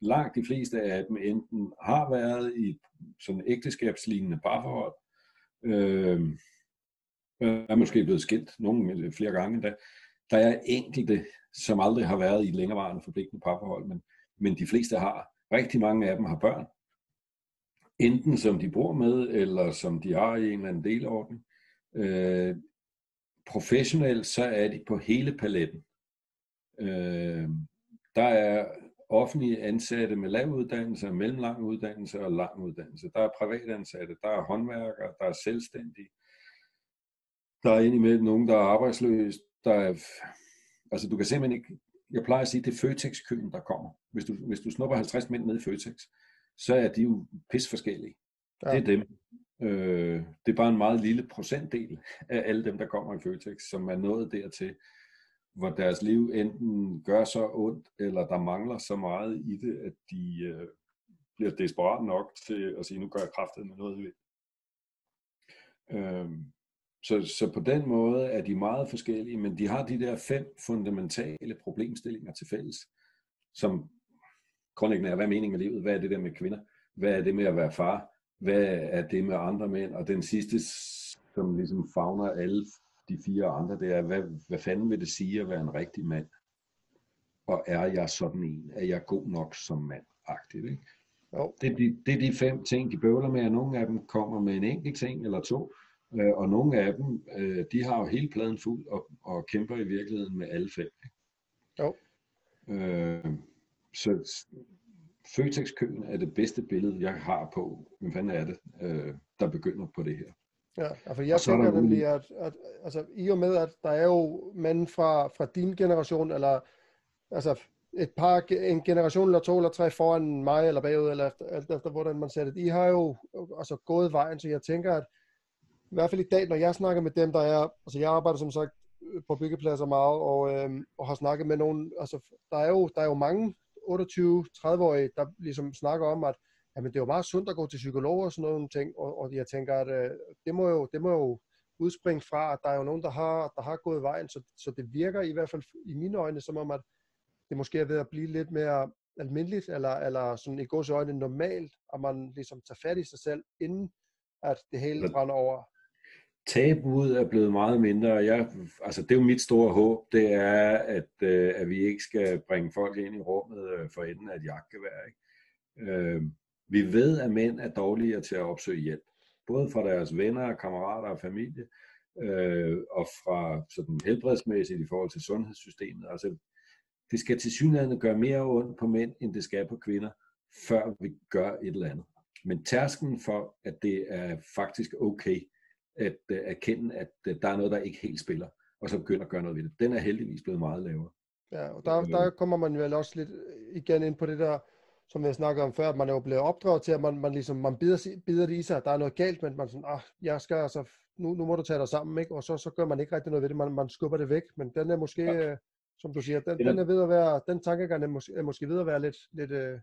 langt de fleste af dem enten har været i sådan ægteskabslignende parforhold, øh, er måske blevet skilt, nogle flere gange endda. Der er enkelte, som aldrig har været i længerevarende forpligtende parforhold, men, men de fleste har. Rigtig mange af dem har børn. Enten som de bor med, eller som de har i en eller anden delordning. Øh, professionelt, så er de på hele paletten. Øh, der er offentlige ansatte med lav uddannelse, mellemlang uddannelse og lang uddannelse. Der er privatansatte, der er håndværkere, der er selvstændige. Der er indimellem nogen, der er arbejdsløse. Der er, altså du kan simpelthen ikke, jeg plejer at sige, det er Føtex-køen, der kommer. Hvis du, hvis du snupper 50 mænd ned i Føtex, så er de jo pis forskellige. Ja. Det er dem. Øh, det er bare en meget lille procentdel af alle dem, der kommer i Føtex, som er nået dertil, hvor deres liv enten gør så ondt, eller der mangler så meget i det, at de øh, bliver desperat nok til at sige, nu gør jeg kraftet med noget ved. Øhm, så, så på den måde er de meget forskellige, men de har de der fem fundamentale problemstillinger til fælles, som grundlæggende er, hvad er meningen med livet? Hvad er det der med kvinder? Hvad er det med at være far? Hvad er det med andre mænd? Og den sidste, som ligesom fagner alle de fire andre, det er, hvad, hvad fanden vil det sige at være en rigtig mand? Og er jeg sådan en? Er jeg god nok som mand? Agtigt, ikke? Jo. Det, er de, det er de fem ting, de bøvler med, og nogle af dem kommer med en enkelt ting eller to, øh, og nogle af dem, øh, de har jo hele pladen fuld og, og kæmper i virkeligheden med alle fem. Ikke? Jo. Øh, så Føtex-køen er det bedste billede, jeg har på, hvem fanden er det, øh, der begynder på det her. Ja, altså jeg tænker nemlig, at, at altså, i og med, at der er jo mænd fra, fra din generation, eller altså et par, en generation eller to eller tre foran mig eller bagud, eller efter, alt efter hvordan man ser det. I har jo altså, gået vejen, så jeg tænker, at i hvert fald i dag, når jeg snakker med dem, der er, altså jeg arbejder som sagt på byggepladser meget, og, øhm, og har snakket med nogen, altså der er jo, der er jo mange 28-30-årige, der ligesom snakker om, at jamen, det er jo meget sundt at gå til psykolog og sådan nogle ting, og, og jeg tænker, at øh, det, må jo, det må jo udspringe fra, at der er jo nogen, der har, der har gået vejen, så, så det virker i hvert fald i mine øjne, som om, at det måske er ved at blive lidt mere almindeligt, eller, eller sådan i gods øjne normalt, at man ligesom tager fat i sig selv, inden at det hele brænder over. Tabuet er blevet meget mindre. Jeg, altså det er jo mit store håb, det er, at, øh, at vi ikke skal bringe folk ind i rummet øh, for enden af et jagtgevær. Ikke? Øh, vi ved, at mænd er dårligere til at opsøge hjælp, både fra deres venner, kammerater og familie. øh, og fra sådan helbredsmæssigt i forhold til sundhedssystemet. Altså, det skal til synligheden gøre mere ondt på mænd, end det skal på kvinder, før vi gør et eller andet. Men tærsken for, at det er faktisk okay at uh, erkende, at uh, der er noget, der ikke helt spiller, og så begynde at gøre noget ved det, den er heldigvis blevet meget lavere. Ja, og der, der kommer man vel også lidt igen ind på det der, som jeg snakkede om før, at man er jo blevet opdraget til, at man, man ligesom, man bider, bider det i sig, at der er noget galt, men man sådan, ah, jeg skal altså, nu, nu må du tage dig sammen, ikke? og så, så gør man ikke rigtig noget ved det, man, man skubber det væk, men den er måske, ja. øh, som du siger, den, den er ved at være, den tankegang er måske, er måske ved at være lidt, lidt øh,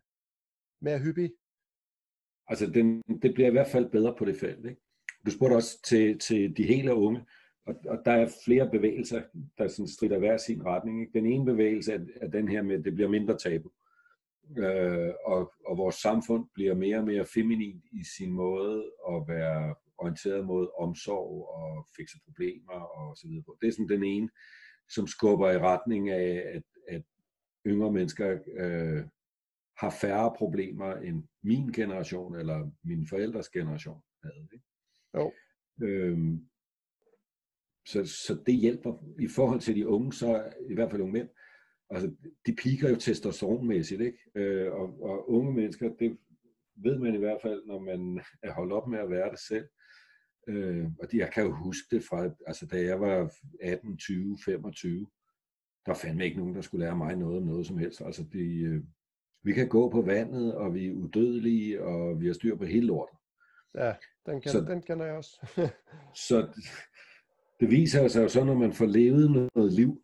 mere hyppig. Altså, den, det bliver i hvert fald bedre på det felt, ikke? Du spurgte også til, til de hele unge, og, og der er flere bevægelser, der sådan strider hver sin retning. Ikke? Den ene bevægelse er, er den her med, at det bliver mindre tabu. Øh, og, og vores samfund bliver mere og mere feminin i sin måde at være orienteret mod omsorg og fikse problemer og så videre. Det er sådan den ene, som skubber i retning af, at, at yngre mennesker øh, har færre problemer end min generation eller min forældres generation havde. Ikke? Jo. Øhm, så, så det hjælper. I forhold til de unge, så i hvert fald unge mænd, altså de piker jo testosteronmæssigt, ikke? Øh, og, og unge mennesker, det ved man i hvert fald, når man er holdt op med at være det selv. Øh, og de, jeg kan jo huske det fra, altså da jeg var 18, 20, 25, der fandt ikke nogen, der skulle lære mig noget om noget som helst. Altså de, øh, vi kan gå på vandet, og vi er udødelige, og vi har styr på hele lortet. Ja, den, kan, så, den kender jeg også. så det viser sig jo så, når man får levet noget liv,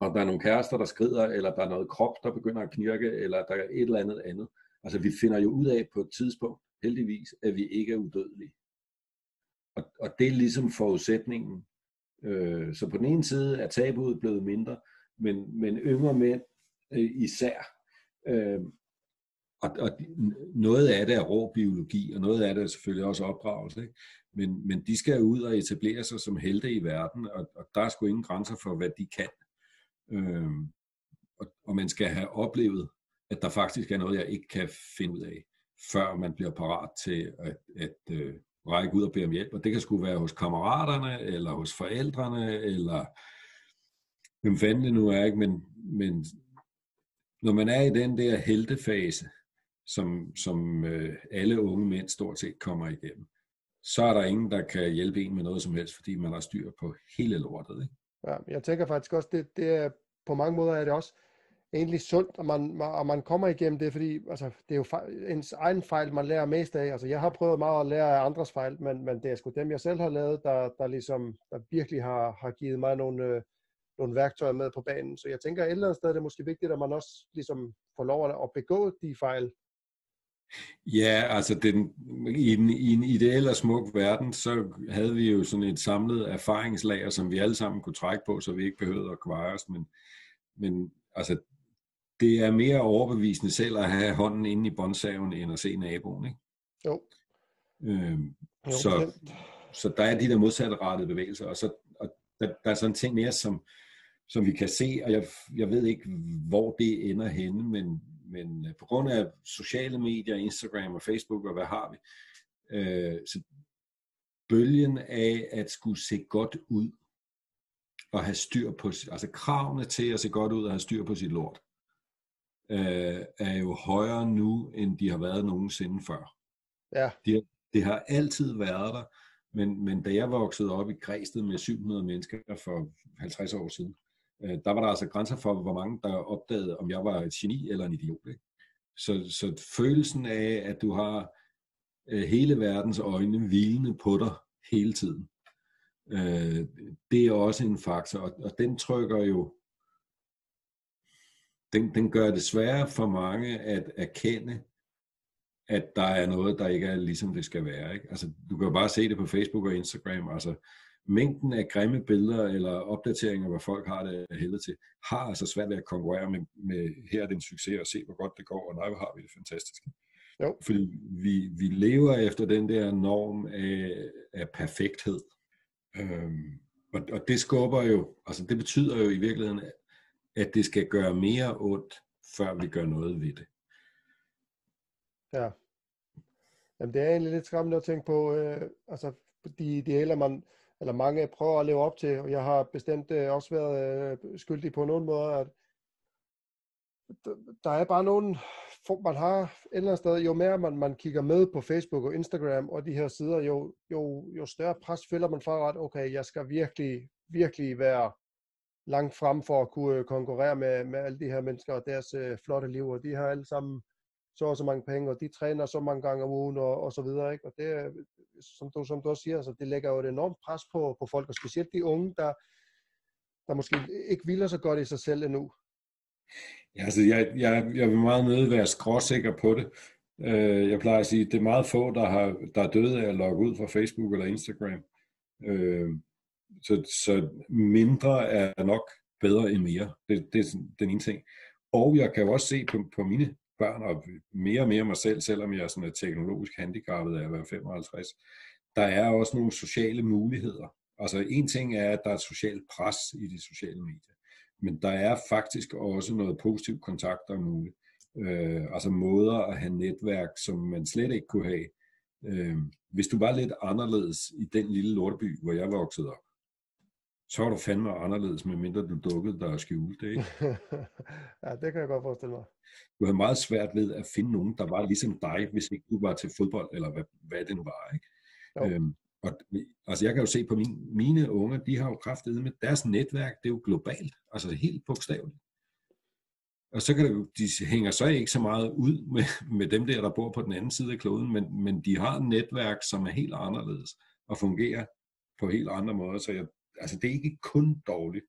og der er nogle kærester, der skrider, eller der er noget krop, der begynder at knirke, eller der er et eller andet andet. Altså vi finder jo ud af på et tidspunkt, heldigvis, at vi ikke er udødelige. Og, og det er ligesom forudsætningen. Øh, så på den ene side er tabuet blevet mindre, men, men yngre mænd øh, især. Øh, og, og noget af det er rå biologi, og noget af det er selvfølgelig også opdragelse. Ikke? Men, men de skal ud og etablere sig som helte i verden, og, og der er sgu ingen grænser for, hvad de kan. Øhm, og, og man skal have oplevet, at der faktisk er noget, jeg ikke kan finde ud af, før man bliver parat til at, at øh, række ud og bede om hjælp. Og det kan sgu være hos kammeraterne, eller hos forældrene, eller hvem fanden det nu er, ikke? Men, men når man er i den der heltefase, som, som øh, alle unge mænd stort set kommer igennem, så er der ingen, der kan hjælpe en med noget som helst, fordi man har styr på hele lortet. Ikke? Ja, jeg tænker faktisk også, det, det er, på mange måder er det også egentlig sundt, at man, at man kommer igennem det, fordi altså, det er jo fejl, ens egen fejl, man lærer mest af. Altså, jeg har prøvet meget at lære af andres fejl, men, men det er sgu dem, jeg selv har lavet, der, der, ligesom, der virkelig har, har givet mig nogle, øh, nogle værktøjer med på banen. Så jeg tænker, et eller andet sted er det måske vigtigt, at man også ligesom får lov at, at begå de fejl. Ja, altså den, i, en, i en ideel og smuk verden, så havde vi jo sådan et samlet erfaringslager, som vi alle sammen kunne trække på, så vi ikke behøvede at kveje os. Men, men altså, det er mere overbevisende selv at have hånden inde i båndsaven, end at se naboen, ikke? Jo. Øhm, jo så, så der er de der modsatrettede bevægelser, og, så, og der, der er sådan en ting mere, som, som vi kan se, og jeg, jeg ved ikke, hvor det ender henne, men, men øh, på grund af sociale medier, Instagram og Facebook og hvad har vi, øh, så bølgen af at skulle se godt ud og have styr på, altså kravene til at se godt ud og have styr på sit lort, øh, er jo højere nu, end de har været nogensinde før. Ja. De, det har altid været der, men, men da jeg voksede op i Græsted med 700 mennesker for 50 år siden, øh, der var der altså grænser for, hvor mange der opdagede, om jeg var et geni eller en idiot. Ikke? Så, så følelsen af, at du har øh, hele verdens øjne hvilende på dig hele tiden, øh, det er også en faktor, og, og den trykker jo den, den gør det sværere for mange at erkende, at der er noget, der ikke er ligesom det skal være. Ikke? Altså, du kan jo bare se det på Facebook og Instagram. Altså, mængden af grimme billeder eller opdateringer, hvor folk har det heldet til, har altså svært ved at konkurrere med, med her er det en succes, og se hvor godt det går, og nej, hvor har vi det fantastisk. Jo. Fordi vi, vi lever efter den der norm af, af perfekthed. Øhm, og, og det skubber jo, altså det betyder jo i virkeligheden, at det skal gøre mere ondt, før vi gør noget ved det. Ja. Jamen, det er egentlig lidt skræmmende at tænke på, øh, altså, de, de ældre man, eller mange prøver at leve op til, og jeg har bestemt øh, også været øh, skyldig på nogen måde, at der er bare nogen, man har et eller andet sted, jo mere man, man kigger med på Facebook og Instagram og de her sider, jo, jo, jo større pres føler man for, at okay, jeg skal virkelig, virkelig være langt frem for at kunne øh, konkurrere med, med alle de her mennesker og deres øh, flotte liv, og de har alle sammen så og så mange penge, og de træner så mange gange om ugen, og, og så videre, ikke? Og det, som du, som du også siger, altså, det lægger jo et enormt pres på, på folk, og specielt de unge, der, der måske ikke hviler så godt i sig selv endnu. Ja, altså, jeg, jeg, jeg vil meget nødig være skråsikker på det. Øh, jeg plejer at sige, at det er meget få, der, har, der er døde af at logge ud fra Facebook eller Instagram. Øh, så, så mindre er nok bedre end mere. Det, det er den ene ting. Og jeg kan jo også se på, på mine børn, og mere og mere mig selv, selvom jeg er sådan et teknologisk handicappet af at være 55, der er også nogle sociale muligheder. Altså en ting er, at der er et socialt pres i de sociale medier, men der er faktisk også noget positiv kontakt, der er muligt. Øh, altså måder at have netværk, som man slet ikke kunne have. Øh, hvis du var lidt anderledes i den lille lorteby, hvor jeg voksede op, så var du fandme anderledes, medmindre du dukkede der og skjulte, ikke? ja, det kan jeg godt forestille mig. Du havde meget svært ved at finde nogen, der var ligesom dig, hvis ikke du var til fodbold, eller hvad, hvad det nu var, ikke? Øhm, og, altså jeg kan jo se på mine, mine unger, de har jo kraftet med deres netværk, det er jo globalt, altså helt bogstaveligt. Og så kan det, de hænger så ikke så meget ud med, med dem der, der bor på den anden side af kloden, men, men de har et netværk, som er helt anderledes og fungerer på helt andre måder. Så jeg, altså det er ikke kun dårligt.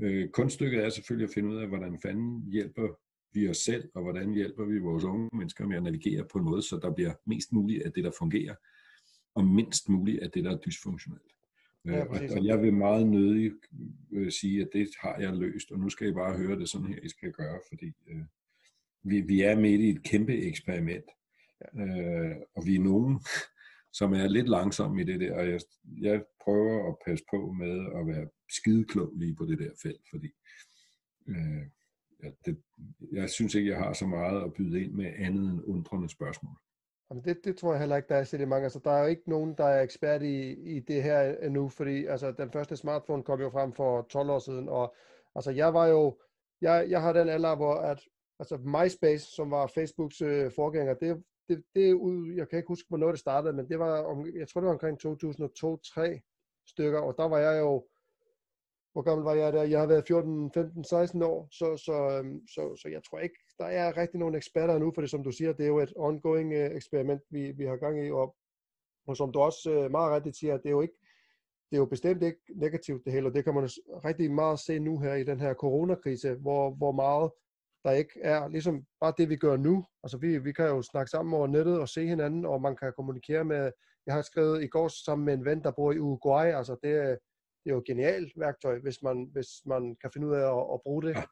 Øh, kunststykket er selvfølgelig at finde ud af, hvordan fanden hjælper vi os selv, og hvordan hjælper vi vores unge mennesker med at navigere på en måde, så der bliver mest muligt af det, der fungerer, og mindst muligt af det, der er dysfunktionelt. Ja, øh, og, og jeg vil meget nødig øh, sige, at det har jeg løst, og nu skal I bare høre det sådan her, I skal gøre, fordi øh, vi, vi er midt i et kæmpe eksperiment, ja. øh, og vi er nogen, som er lidt langsom i det der, og jeg, jeg prøver at passe på med at være skideklog lige på det der felt, fordi øh, ja, det, jeg synes ikke, jeg har så meget at byde ind med andet end undrende spørgsmål. Jamen det, det tror jeg heller ikke, der er særlig mange. Altså, der er jo ikke nogen, der er ekspert i, i det her endnu, fordi altså, den første smartphone kom jo frem for 12 år siden, og altså, jeg var jo, jeg, jeg har den alder, hvor at, altså MySpace, som var Facebooks øh, forgænger, det, det, det ud, jeg kan ikke huske, hvornår det startede, men det var, om, jeg tror det var omkring 2002-3 stykker, og der var jeg jo, hvor gammel var jeg der? Jeg har været 14, 15, 16 år, så, så, øhm, så, så jeg tror ikke, der er rigtig nogen eksperter nu, for det som du siger, det er jo et ongoing uh, eksperiment, vi, vi har gang i, og, og som du også uh, meget rigtigt siger, det er jo ikke, det er jo bestemt ikke negativt det hele, og det kan man rigtig meget se nu her i den her coronakrise, hvor, hvor meget der ikke er, ligesom bare det vi gør nu, altså vi, vi kan jo snakke sammen over nettet og se hinanden, og man kan kommunikere med, jeg har skrevet i går sammen med en ven, der bor i Uruguay, altså det, det er jo et genialt værktøj, hvis man, hvis man kan finde ud af at, at bruge det. Ja.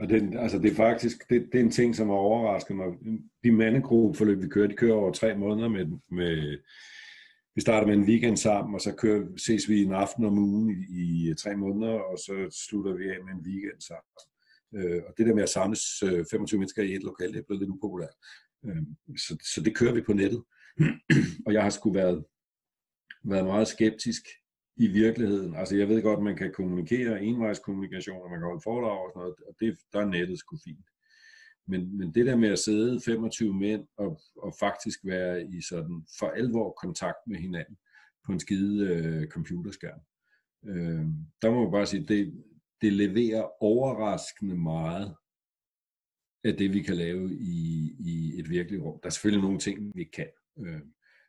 Og det, altså det er faktisk det, det er en ting, som har overrasket mig. De mandegruppeforløb, vi kører, de kører over tre måneder med, med vi starter med en weekend sammen, og så kører, ses vi en aften om ugen i, i tre måneder, og så slutter vi af med en weekend sammen. Øh, og det der med at samles øh, 25 mennesker i et lokal, det er blevet lidt upopulært. Øh, så, så det kører vi på nettet. og jeg har sgu været, været meget skeptisk i virkeligheden. Altså jeg ved godt, at man kan kommunikere, envejskommunikation, og man kan holde foredrag og sådan noget, og det, der er nettet sgu fint. Men, men det der med at sidde 25 mænd og, og faktisk være i sådan for alvor kontakt med hinanden på en skide øh, computerskærm, øh, der må man bare sige, det, det leverer overraskende meget af det, vi kan lave i, i et virkeligt rum. Der er selvfølgelig nogle ting, vi ikke kan. Øh,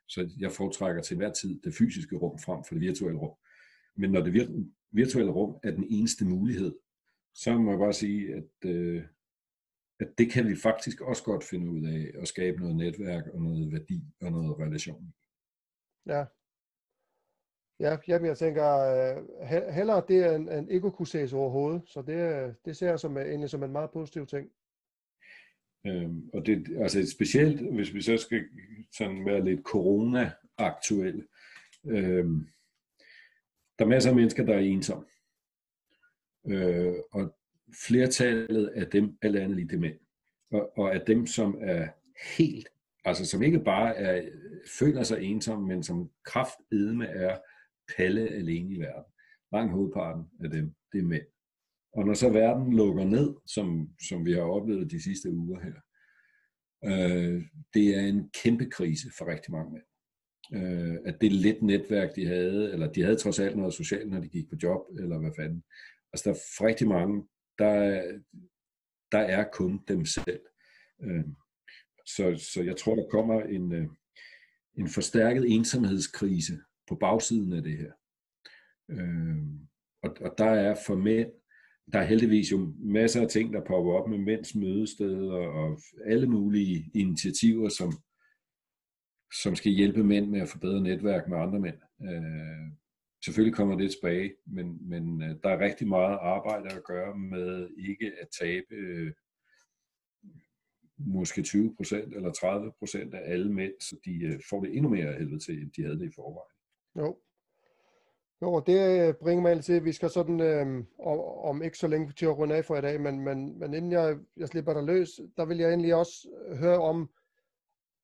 så jeg foretrækker til hver tid det fysiske rum frem for det virtuelle rum. Men når det virtuelle rum er den eneste mulighed, så må jeg bare sige, at, øh, at det kan vi faktisk også godt finde ud af at skabe noget netværk og noget værdi og noget relation. Ja. Ja, jamen jeg tænker, øh, hellere det end, end ikke kunne ses overhovedet, så det, øh, det ser jeg som, øh, egentlig som en meget positiv ting. Øhm, og det altså specielt, hvis vi så skal sådan være lidt corona-aktuelle. Øhm, der er masser af mennesker, der er ensomme. Øh, og flertallet af dem er andet lige mænd. Og, og af dem, som er helt Altså som ikke bare er, føler sig ensom, men som kraftedme er palle alene i verden. Langt hovedparten af dem, det er mænd. Og når så verden lukker ned, som, som vi har oplevet de sidste uger her, øh, det er en kæmpe krise for rigtig mange mænd. Øh, at det lidt netværk, de havde, eller de havde trods alt noget socialt, når de gik på job, eller hvad fanden. Altså der er for rigtig mange, der, der er kun dem selv. Øh, så, så jeg tror, der kommer en, øh, en forstærket ensomhedskrise på bagsiden af det her. Øh, og, og der er for mænd, der er heldigvis jo masser af ting, der popper op med mænds mødesteder og alle mulige initiativer, som, som skal hjælpe mænd med at forbedre netværk med andre mænd. Øh, selvfølgelig kommer det tilbage, men, men øh, der er rigtig meget arbejde at gøre med ikke at tabe øh, måske 20% eller 30% af alle mænd, så de øh, får det endnu mere helvede til, end de havde det i forvejen. Jo. Jo, og det øh, bringer mig til, at vi skal sådan, øh, om ikke så længe til at runde af for i dag, men, men, men inden jeg, jeg slipper dig løs, der vil jeg egentlig også øh, høre om,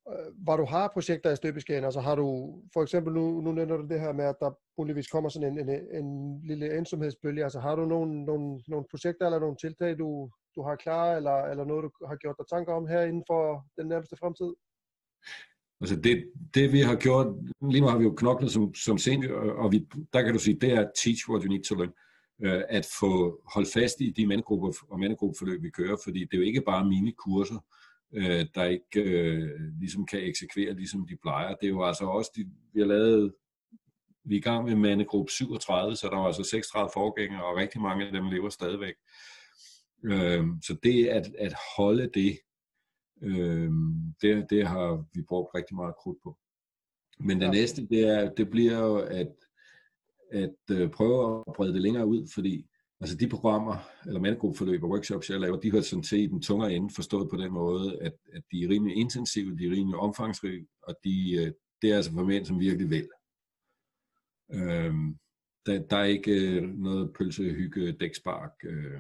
øh, hvor du har projekter i støbeskæden. Altså har du, for eksempel nu, nu nævner du det her med, at der muligvis kommer sådan en, en, en lille ensomhedsbølge. Altså har du nogle, nogle, nogle projekter eller nogle tiltag, du, du har klar, eller, eller noget, du har gjort dig tanker om her inden for den nærmeste fremtid? Altså det, det vi har gjort, lige nu har vi jo knoklet som, som senior, og vi, der kan du sige, det er teach what you need to learn. Øh, at få holdt fast i de mandegrupper og mandegruppeforløb, vi kører, fordi det er jo ikke bare mine kurser, øh, der ikke øh, ligesom kan eksekvere, ligesom de plejer. Det er jo altså også, de, vi har lavet, vi er i gang med mandegruppe 37, så der var altså 36 forgængere, og rigtig mange af dem lever stadigvæk. Øh, så det at, at holde det, øh, det, det har vi brugt rigtig meget krudt på. Men det ja. næste, det, er, det bliver jo at, at øh, prøve at brede det længere ud, fordi altså de programmer, eller mandegruppeforløb og workshops, jeg laver, de hører sådan i den tungere ende, forstået på den måde, at, at de er rimelig intensive, de er rimelig omfangsrige, og de, øh, det er altså for mænd, som virkelig vil. Øhm, der, der er ikke øh, noget pølsehygge, dækspark, øh,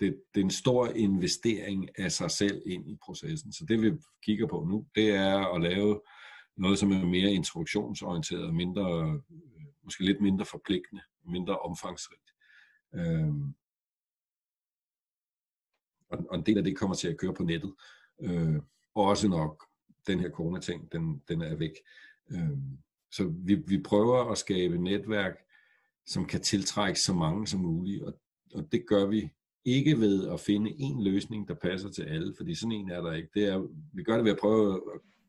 det, det er en stor investering af sig selv ind i processen. Så det vi kigger på nu, det er at lave noget, som er mere introduktionsorienteret, mindre, måske lidt mindre forpligtende, mindre omfangsrigt. Øhm, og, og en del af det kommer til at køre på nettet. Øh, og også nok den her corona-ting, den, den er væk. Øhm, så vi, vi prøver at skabe netværk, som kan tiltrække så mange som muligt, og, og det gør vi ikke ved at finde en løsning, der passer til alle, fordi sådan en er der ikke. Det er, vi gør det ved at prøve at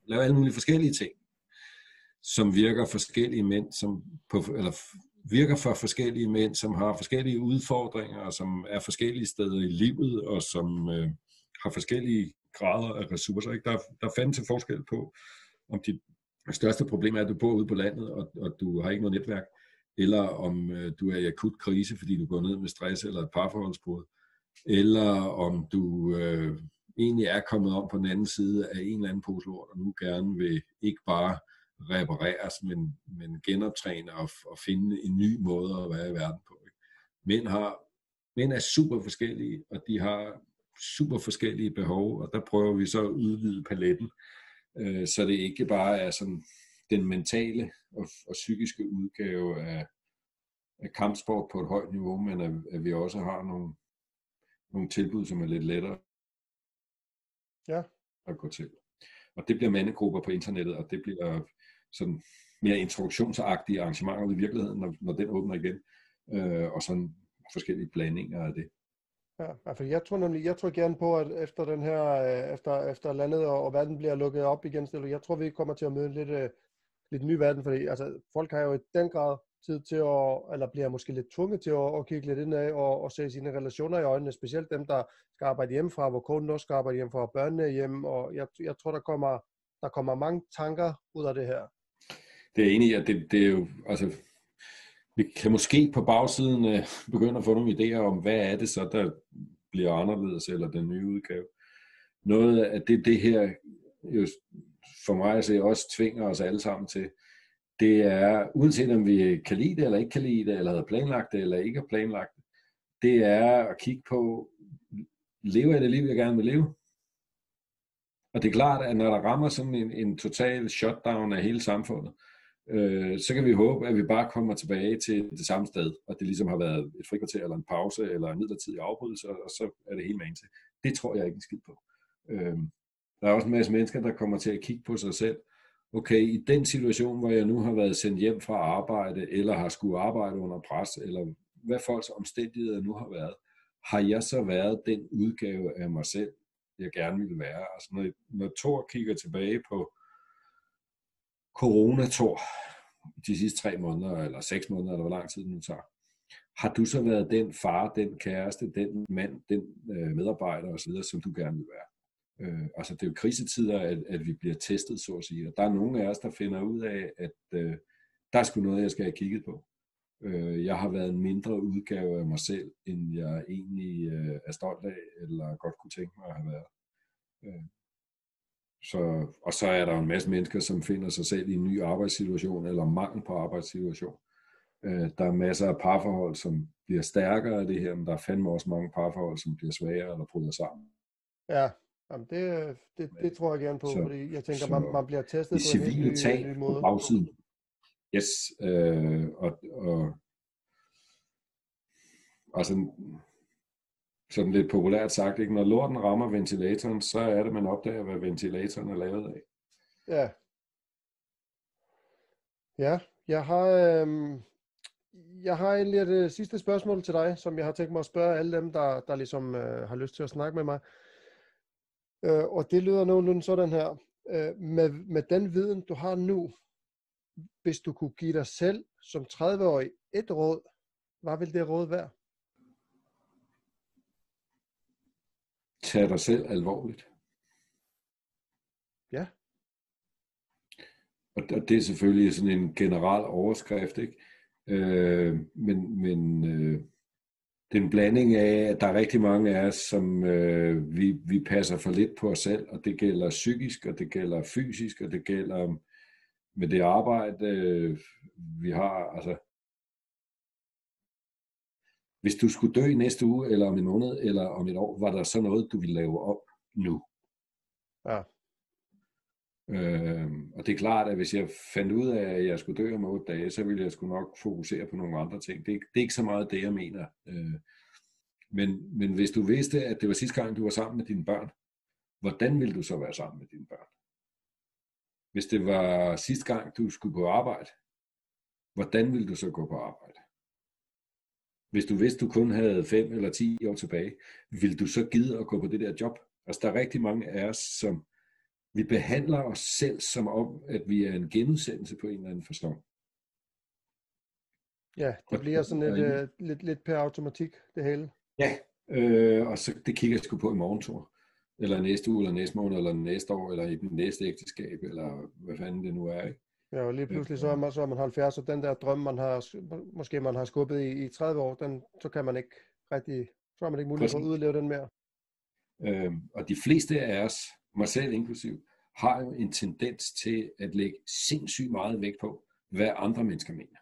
lave alle mulige forskellige ting, som virker forskellige mænd, som på, eller virker for forskellige mænd, som har forskellige udfordringer, og som er forskellige steder i livet, og som øh, har forskellige grader af ressourcer. Ikke? Der, der fandt til forskel på, om dit største problem er, at du bor ude på landet, og, og du har ikke noget netværk, eller om øh, du er i akut krise, fordi du går ned med stress eller et parforholdsbrud, eller om du øh, egentlig er kommet om på den anden side af en eller anden pose lort, og nu gerne vil ikke bare repareres, men, men genoptræne og, og finde en ny måde at være i verden på. Ikke? Mænd, har, mænd er super forskellige, og de har super forskellige behov, og der prøver vi så at udvide paletten, øh, så det ikke bare er sådan den mentale og, og psykiske udgave af, af kampsport på et højt niveau, men at, at vi også har nogle, nogle tilbud, som er lidt lettere ja. at gå til. Og det bliver mandegrupper på internettet, og det bliver sådan mere introduktionsagtige arrangementer i virkeligheden, når, når den åbner igen, øh, og sådan forskellige blandinger af det. Ja, for jeg tror nemlig, jeg tror gerne på, at efter den her, øh, efter, efter landet og, og verden bliver lukket op igen, jeg tror, vi kommer til at møde en lidt, øh, lidt ny verden, fordi altså, folk har jo i den grad tid til at, eller bliver måske lidt tvunget til at, at kigge lidt indad og, og se sine relationer i øjnene, specielt dem, der skal arbejde hjemmefra, hvor konen også skal arbejde hjemmefra, og børnene hjemme, og jeg, jeg tror, der kommer, der kommer mange tanker ud af det her. Det er enig i, at det, det er jo, altså, vi kan måske på bagsiden øh, begynde at få nogle idéer om, hvad er det så, der bliver anderledes, eller den nye udgave. Noget af det, det her jo for mig at se også tvinger os alle sammen til, det er, uanset om vi kan lide det, eller ikke kan lide det, eller har planlagt det, eller ikke har planlagt det, det er at kigge på, lever jeg det liv, jeg gerne vil leve? Og det er klart, at når der rammer sådan en, en total shutdown af hele samfundet, øh, så kan vi håbe, at vi bare kommer tilbage til det samme sted, og det ligesom har været et frikvarter eller en pause eller en midlertidig afbrydelse, og så er det helt med til. Det tror jeg ikke en skid på. Øh, der er også en masse mennesker, der kommer til at kigge på sig selv. Okay, i den situation, hvor jeg nu har været sendt hjem fra arbejde, eller har skulle arbejde under pres, eller hvad folks omstændigheder nu har været, har jeg så været den udgave af mig selv, jeg gerne ville være. Altså når, når Thor kigger tilbage på corona-Thor de sidste tre måneder, eller seks måneder, eller hvor lang tid det nu tager, har du så været den far, den kæreste, den mand, den øh, medarbejder osv., som du gerne vil være? Øh, altså det er jo krisetider, at, at vi bliver testet, så at sige. Og der er nogle af os, der finder ud af, at øh, der er sgu noget, jeg skal have kigget på. Øh, jeg har været en mindre udgave af mig selv, end jeg egentlig øh, er stolt af, eller godt kunne tænke mig at have været. Øh, så, og så er der en masse mennesker, som finder sig selv i en ny arbejdssituation, eller mangel på arbejdssituation. Øh, der er masser af parforhold, som bliver stærkere af det her, men der er fandme også mange parforhold, som bliver svagere eller bryder sammen. Ja, Jamen det, det, det tror jeg gerne på, så, fordi jeg tænker, man, man bliver testet på en ny, ny måde. Bagsiden. Yes, øh, og, og altså, sådan lidt populært sagt, ikke? når lorten rammer ventilatoren, så er det, man opdager, hvad ventilatoren er lavet af. Ja. Ja, jeg har, øh, jeg har egentlig et øh, sidste spørgsmål til dig, som jeg har tænkt mig at spørge alle dem, der, der ligesom øh, har lyst til at snakke med mig. Øh, og det lyder nogenlunde sådan her. Øh, med, med den viden, du har nu, hvis du kunne give dig selv som 30-årig et råd, hvad vil det råd være? Tag dig selv alvorligt. Ja. Og det er selvfølgelig sådan en general overskrift, ikke? Øh, men men øh, det er en blanding af, at der er rigtig mange af os, som øh, vi, vi passer for lidt på os selv, og det gælder psykisk, og det gælder fysisk, og det gælder med det arbejde, øh, vi har. Altså, hvis du skulle dø næste uge, eller om en måned, eller om et år, var der så noget, du ville lave op nu? Ja. Øh, og det er klart, at hvis jeg fandt ud af, at jeg skulle dø om otte dage, så ville jeg sgu nok fokusere på nogle andre ting. Det er, det er ikke så meget det, jeg mener. Øh, men, men hvis du vidste, at det var sidste gang, du var sammen med dine børn, hvordan ville du så være sammen med dine børn? Hvis det var sidste gang, du skulle på arbejde, hvordan ville du så gå på arbejde? Hvis du vidste, du kun havde 5 eller 10 år tilbage, ville du så gide at gå på det der job? Altså, der er rigtig mange af os, som vi behandler os selv som om, at vi er en genudsendelse på en eller anden forstand. Ja, det bliver sådan lidt, uh, lidt, lidt per automatik, det hele. Ja, øh, og så det kigger jeg sgu på i morgentur. Eller næste uge, eller næste måned, eller næste år, eller i den næste ægteskab, eller hvad fanden det nu er. Ikke? Ja, og lige pludselig så er man, så er man 70, og den der drøm, man har, måske man har skubbet i, i 30 år, den, så kan man ikke rigtig, så har man ikke mulighed for at udleve den mere. Øhm, og de fleste af os, mig selv inklusiv, har jo en tendens til at lægge sindssygt meget vægt på, hvad andre mennesker mener.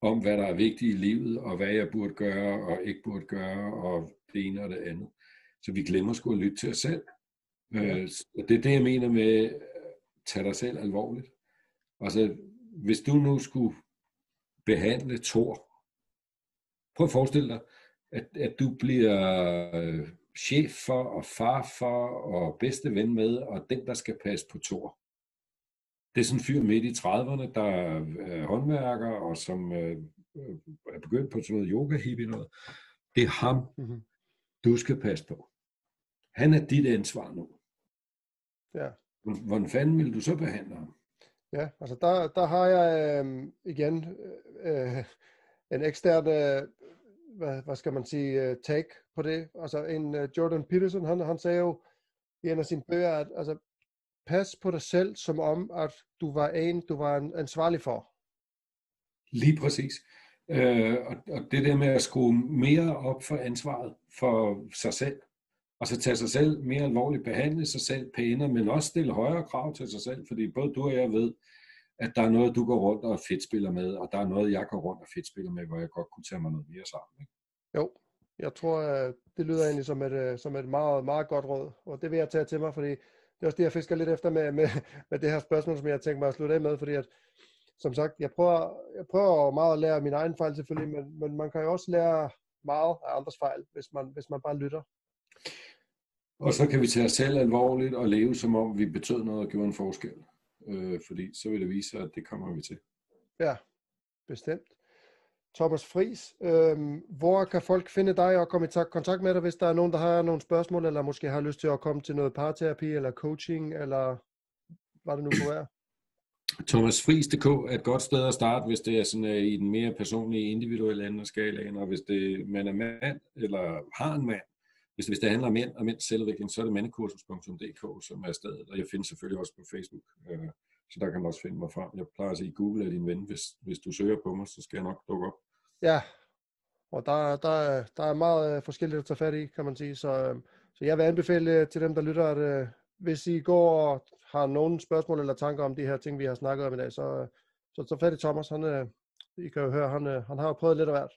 Om hvad der er vigtigt i livet, og hvad jeg burde gøre og ikke burde gøre, og det ene og det andet. Så vi glemmer sgu at lytte til os selv. Øh, det er det, jeg mener med at tage dig selv alvorligt. Altså, hvis du nu skulle behandle Thor, prøv at forestille dig, at, at du bliver øh, chef for, og far for, og bedste ven med, og den, der skal passe på Thor. Det er sådan en fyr midt i 30'erne, der er håndværker, og som øh, er begyndt på sådan noget yoga hippie noget. Det er ham, mm-hmm. du skal passe på. Han er dit ansvar nu. Ja. Hvordan fanden vil du så behandle ham? Ja, altså der, der har jeg øh, igen øh, en ekstern øh, hvad, hvad skal man sige, øh, take på det. Altså en øh, Jordan Peterson, han, han sagde jo i en af sine bøger, at altså, pas på dig selv, som om, at du var en, du var en, ansvarlig for. Lige præcis. Øh, og, og det der med at skrue mere op for ansvaret for sig selv, og så tage sig selv mere alvorligt, behandle sig selv pænere, men også stille højere krav til sig selv, fordi både du og jeg ved, at der er noget, du går rundt og fedt spiller med, og der er noget, jeg går rundt og fedt spiller med, hvor jeg godt kunne tage mig noget mere sammen. Ikke? Jo, Jeg tror, det lyder egentlig som et, øh, som et meget, meget godt råd, og det vil jeg tage til mig, fordi det er også det, jeg fisker lidt efter med, med, med det her spørgsmål, som jeg tænker mig at slutte af med, fordi at, som sagt, jeg prøver, jeg prøver meget at lære min egen fejl selvfølgelig, men, men man kan jo også lære meget af andres fejl, hvis man, hvis man bare lytter. Og så kan vi tage os selv alvorligt og leve som om vi betød noget og gjorde en forskel. Øh, fordi så vil det vise sig, at det kommer vi til. Ja, bestemt. Thomas Fris, øh, hvor kan folk finde dig og komme i kontakt med dig, hvis der er nogen, der har nogle spørgsmål, eller måske har lyst til at komme til noget parterapi, eller coaching, eller hvad det nu kunne være? ThomasFris.dk er et godt sted at starte, hvis det er sådan uh, i den mere personlige, individuelle ende af skalaen, og hvis det, man er mand, eller har en mand, hvis det, hvis det handler om mænd og mænds selvudvikling, så er det mandekursus.dk, som er stedet, og jeg findes selvfølgelig også på Facebook, øh, så der kan man også finde mig frem. Jeg plejer at sige, Google er din ven, hvis, hvis du søger på mig, så skal jeg nok dukke op. Ja, og der, der, der er meget øh, forskelligt at tage fat i, kan man sige, så, øh, så jeg vil anbefale øh, til dem, der lytter, at hvis I går og har nogle spørgsmål eller tanker om de her ting, vi har snakket om i dag, så, så så fat i Thomas. Han, I kan jo høre, han, han har jo prøvet lidt af hvert.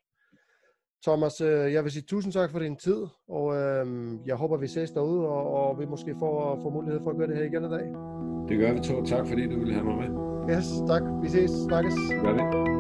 Thomas, øh, jeg vil sige tusind tak for din tid, og øh, jeg håber, vi ses derude, og, og vi måske får, får mulighed for at gøre det her igen i dag. Det gør vi to. Tak fordi du ville have mig med. Yes, tak. Vi ses. Snakkes. Gør det.